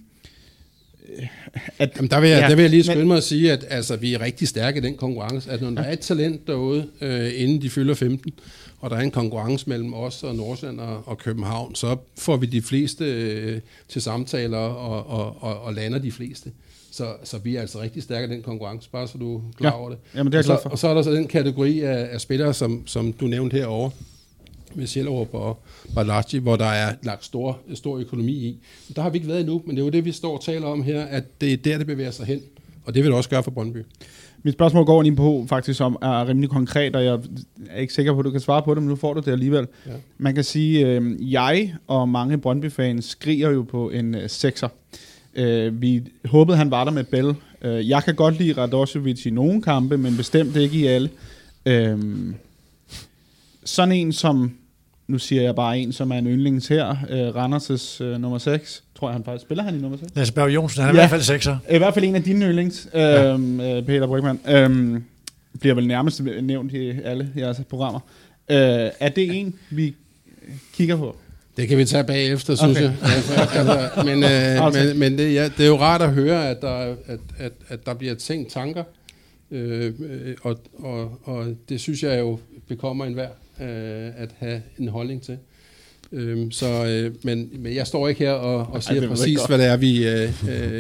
at, Jamen, der vil jeg, Ja, der vil jeg lige men- skynde mig at sige, at altså, vi er rigtig stærke i den konkurrence. At når der er et talent derude, øh, inden de fylder 15, og der er en konkurrence mellem os og Nordsjælland og, og København, så får vi de fleste øh, til samtaler og, og, og, og lander de fleste. Så, så vi er altså rigtig stærke i den konkurrence, bare så du er klar Ja, over det. jamen, det er og, så, og så er der så den kategori af, af spillere, som, som du nævnte herovre, med Sjællerup og Balaji, hvor der er lagt stor, stor økonomi i. Der har vi ikke været endnu, men det er jo det, vi står og taler om her, at det er der, det bevæger sig hen. Og det vil det også gøre for Brøndby. Mit spørgsmål går lige på, faktisk, som er rimelig konkret, og jeg er ikke sikker på, at du kan svare på det, men nu får du det alligevel. Ja. Man kan sige, øh, jeg og mange Brøndby-fans skriger jo på en øh, sekser. Øh, vi håbede, han var der med Bell. Øh, jeg kan godt lide Radosevic i nogle kampe, men bestemt ikke i alle. Øh, sådan en som, nu siger jeg bare en, som er en yndlings her, øh, Randers' øh, nummer 6. Tror jeg, han faktisk spiller han i nummer 6? Lasse Berg Jonsen, han er Ja. i hvert fald sekser. I hvert fald en af dine yndlings, øhm, øh, Peter Brygman. Øhm, bliver vel nærmest nævnt i alle jeres programmer. Øh, er det en, vi kigger på? Det kan vi tage bagefter, synes Okay. jeg. altså, men øh, Aftale. men, men det, ja, det er jo rart at høre, at der, at, at, at der bliver tænkt tanker. Øh, øh, og, og, og det synes jeg jo bekommer enhver øh, at have en holdning til. Øh, så, øh, men, men jeg står ikke her og, og siger jeg præcis, hvad det er, vi, øh,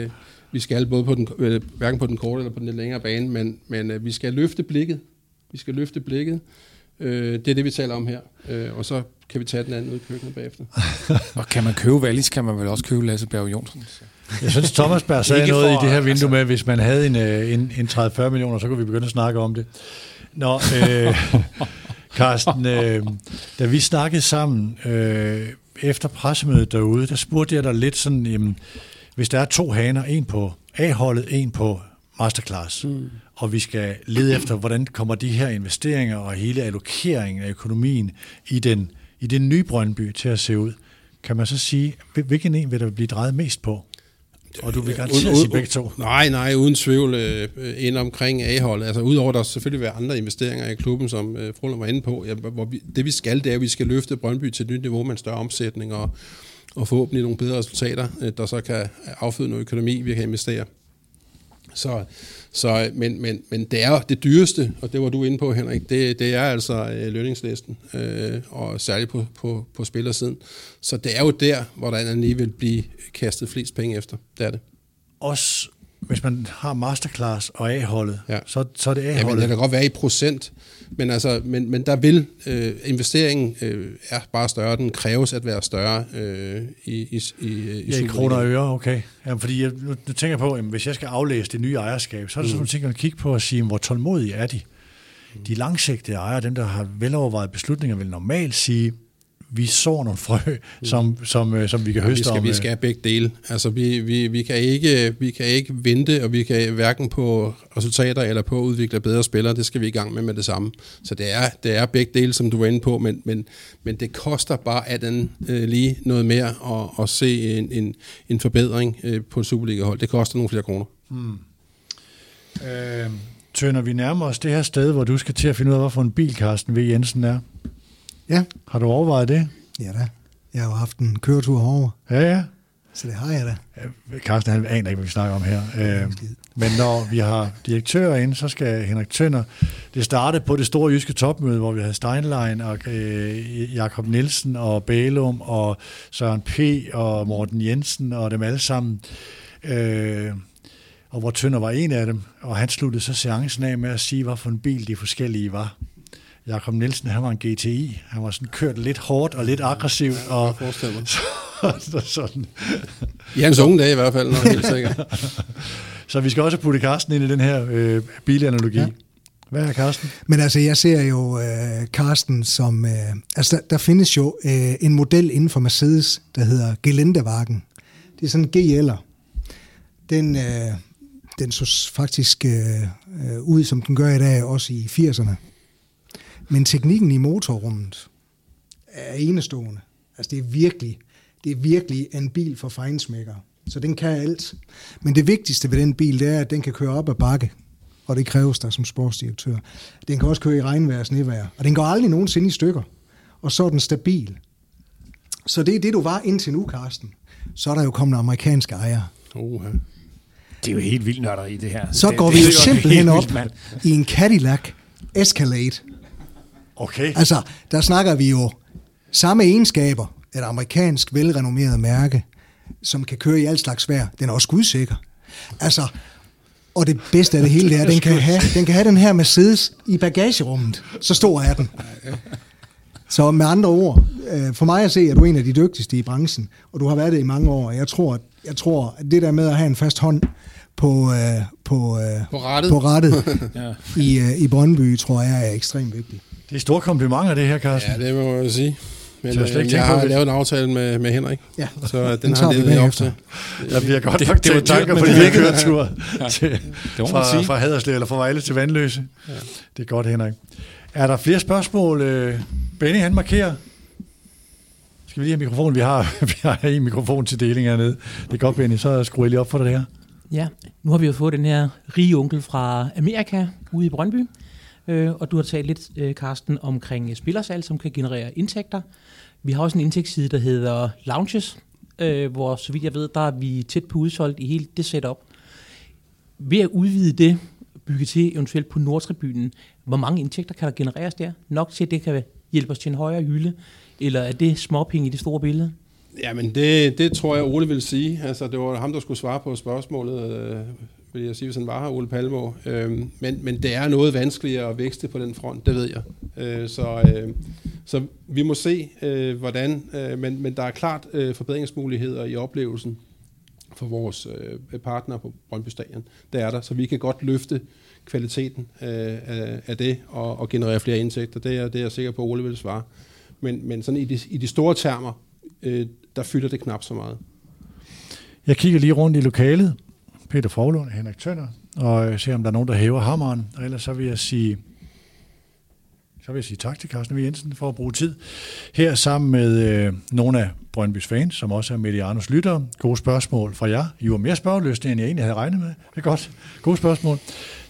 øh, vi skal, både på den, øh, hverken på den korte eller på den lidt længere bane, men, men øh, vi skal løfte blikket. Vi skal løfte blikket. Øh, det er det, vi taler om her. Øh, og så kan vi tage den anden ud i køkkenet bagefter. Og kan man købe Wallis, kan man vel også købe Lasse Berg Jonsen. Jeg synes, Thomas Berg sagde Ikke noget for- i det her vindue altså- med, at hvis man havde en, en, en 30-40 millioner, så kunne vi begynde at snakke om det. Nå, øh, Carsten, øh, da vi snakkede sammen øh, efter pressemødet derude, der spurgte jeg dig lidt sådan, jamen, hvis der er to haner, en på A-holdet, en på masterclass, mm. og vi skal lede efter, hvordan kommer de her investeringer og hele allokeringen af økonomien i den, i den nye Brøndby til at se ud, kan man så sige, hvil- hvilken en vil der blive drejet mest på? Og du vil garanteret sige begge to. Nej, nej, uden tvivl øh, ind omkring A-holdet. Altså udover der selvfølgelig være andre investeringer i klubben, som øh, Froland var inde på. Ja, hvor vi, det vi skal, det er, at vi skal løfte Brøndby til et nyt niveau med en større omsætning og, og forhåbentlig nogle bedre resultater, øh, der så kan afføde noget økonomi, vi kan investere. Så, så, øh, men, men, men det er det dyreste, og det var du inde på, Henrik, det, det er altså øh, lønningslisten, øh, og særligt på, på, på spillersiden. Så det er jo der, hvor der lige vil blive kastet flest penge efter. Det er det. Også hvis man har masterclass og A-holdet, Ja. så, så er det A-holdet. det kan godt være i procent, men, altså, men, men der vil øh, investeringen øh, er bare større, den kræves at være større øh, i, i, i, i Ja, i kroner og øre, okay. Ja, fordi jeg, nu, nu tænker jeg på, at hvis jeg skal aflæse det nye ejerskab, så er det sådan nogle ting, man kigge på og sige, hvor tålmodige er de? De langsigtede ejere, dem der har velovervejet beslutninger, vil normalt sige, vi sår nogle frø, som, som, øh, som vi kan Ja, vi høste skal, om. vi øh, skal have begge dele. Altså, vi, vi, vi, kan ikke, vi kan ikke vente, og vi kan hverken på resultater eller på at udvikle bedre spillere. Det skal vi i gang med med det samme. Så det er, det er begge dele, som du var inde på, men, men, men det koster bare at den øh, lige noget mere at, at se en, en, en forbedring øh, på et Superliga-hold. Det koster nogle flere kroner. Øh, Tønder, vi nærmer os det her sted, hvor du skal til at finde ud af, hvorfor en bil Carsten V. Jensen er. Ja. Har du overvejet det? Ja da. Jeg har jo haft en køretur herover, Ja, ja. så det har jeg da. Ja, Carsten han aner ikke, hvad vi snakker om her. Øh, men når vi har direktører inde, så skal Henrik Tønder... Det startede på det store jyske topmøde, hvor vi havde Steinlein og øh, Jakob Nielsen og Bælum og Søren P. og Morten Jensen og dem alle sammen. Øh, og hvor Tønder var en af dem. Og han sluttede så seancen af med at sige, hvorfor en bil de forskellige var. Jakob Nielsen, han var en GTI. Han var sådan kørt lidt hårdt og lidt aggressivt. Og Forestil mig. så, sådan. I hans unge dage i hvert fald, nok helt sikkert. Så vi skal også putte Carsten ind i den her øh, bilanalogi. Ja. Ja. Hvad er Carsten? Men altså, jeg ser jo øh, Carsten som... Øh, altså, der, der findes jo øh, en model inden for Mercedes, der hedder Geländewagen. Det er sådan en GL'er. Den, øh, den så faktisk øh, øh, ud, som den gør i dag, også i 80'erne. Men teknikken i motorrummet er enestående. Altså, det er virkelig, det er virkelig en bil for fejnsmækker. Så den kan alt. Men det vigtigste ved den bil, det er, at den kan køre op ad bakke. Og det kræves der som sportsdirektør. Den kan også køre i regnvejr og snevejr. Og den går aldrig nogensinde i stykker. Og så er den stabil. Så det er det, du var indtil nu, Karsten. Så er der jo kommet amerikanske ejere. Uh, Det er jo helt vildt nørderi, det her. Så det, går det, vi jo simpelthen helt op vildt, i en Cadillac Escalade. Okay. Altså, der snakker vi jo samme egenskaber. Et amerikansk, velrenommeret mærke, som kan køre i alt slags vejr. Den er også skudsikker. Altså, og det bedste af det hele det er, at den kan, have, den kan have den her Mercedes i bagagerummet. Så stor er den. Så med andre ord, øh, for mig at se, er du en af de dygtigste i branchen, og du har været det i mange år. Jeg tror, jeg tror at det der med at have en fast hånd på, øh, på, øh, På rattet. på rattet Ja. i, øh, i Brøndby, tror jeg er ekstremt vigtigt. Det er store komplimenter, det her, Carsten. Ja, det må man sige. Men Så jeg øh, slet ikke jeg tænke på, har hvis- lavet en aftale med, med Henrik, Ja. så øh, den, Den har tager vi levet op til. Der bliver godt Det- nok det taget tanker på de det her køreture til, Det fra, sige. fra Haderslev eller fra Vejle til Vandløse. Ja. Det er godt, Henrik. Er der flere spørgsmål? Øh, Benny, han markerer. Skal vi lige have mikrofonen? Vi har, vi har en mikrofon til deling hernede. Det er godt, Benny. Så skruer jeg lige op for dig her. Ja, nu har vi jo fået den her rige onkel fra Amerika ude i Brøndby. Øh, og du har talt lidt, øh, Carsten, omkring spillersalg, som kan generere indtægter. Vi har også en indtægtsside, der hedder Lounges, øh, hvor, så vidt jeg ved, der er vi tæt på udsolgt i hele det setup. Ved at udvide det, bygge til eventuelt på Nordtribunen, hvor mange indtægter kan der genereres der? Nok til, at det kan hjælpe os til en højere hylde? Eller er det småpenge i det store billede? Jamen, det, det tror jeg, Ole vil sige. Altså, det var ham, der skulle svare på spørgsmålet, øh, vil jeg sige, hvis han var her, Ole Palmo. Øh, men, men det er noget vanskeligere at vækste på den front, det ved jeg. Øh, så, øh, så vi må se, øh, hvordan, øh, men, men der er klart øh, forbedringsmuligheder i oplevelsen for vores øh, partner på Brøndby Stadion. Det er der, så vi kan godt løfte kvaliteten øh, af, af det og, og generere flere indtægter. Det er, det er jeg sikker på, at Ole vil svare. Men, men sådan i de, i de store termer, øh, der fylder det knap så meget. Jeg kigger lige rundt i lokalet. Peter Forlund, Henrik Tønder, og øh, ser, om der er nogen, der hæver hammeren. Og ellers så vil jeg sige, så vil jeg sige tak til Carsten V. Jensen for at bruge tid her sammen med øh, nogle af Brøndbys fans, som også er Medianos lyttere. Gode spørgsmål fra jer. I var mere spørgeløsende, end jeg egentlig havde regnet med. Det er godt. Gode spørgsmål.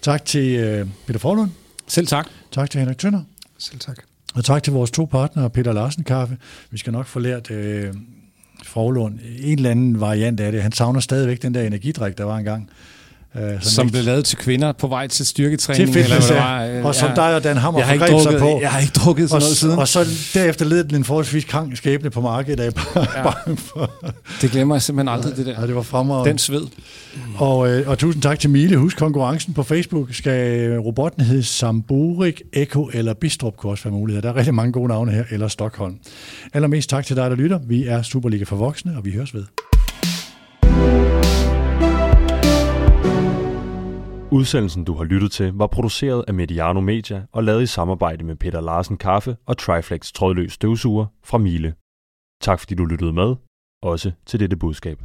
Tak til øh, Peter Forlund. Selv tak. Tak til Henrik Tønder. Selv tak. Og tak til vores to partnere, Peter Larsen Kaffe. Vi skal nok få lært øh, Froglund, en eller anden variant af det. Han savner stadigvæk den der energidrik, der var engang. Øh, Som blev lavet til kvinder på vej til styrketræning. til fitness, hvad ja. øh, og som ja. dig og Dan Hammer jeg har, ikke forgreb sig drukket, på. jeg har ikke drukket sådan og, noget siden. og så derefter led den en forholdsvis krank skæbne på markedet. af Ja. for. Det glemmer jeg simpelthen aldrig, det der. Ja, det var fremragende. Den sved. Og, øh, og tusind tak til Mile. Husk konkurrencen på Facebook. Skal robotten hedde Samburik, Eko eller Bistrup kunne også være mulighed. Der er rigtig mange gode navne her, eller Stockholm. Allermest tak til dig, der lytter. Vi er Superliga for Voksne, og vi høres ved. Udsendelsen, du har lyttet til, var produceret af Mediano Media og lavet i samarbejde med Peter Larsen Kaffe og Triflex Trådløs Støvsuger fra Mile. Tak fordi du lyttede med, også til dette budskab.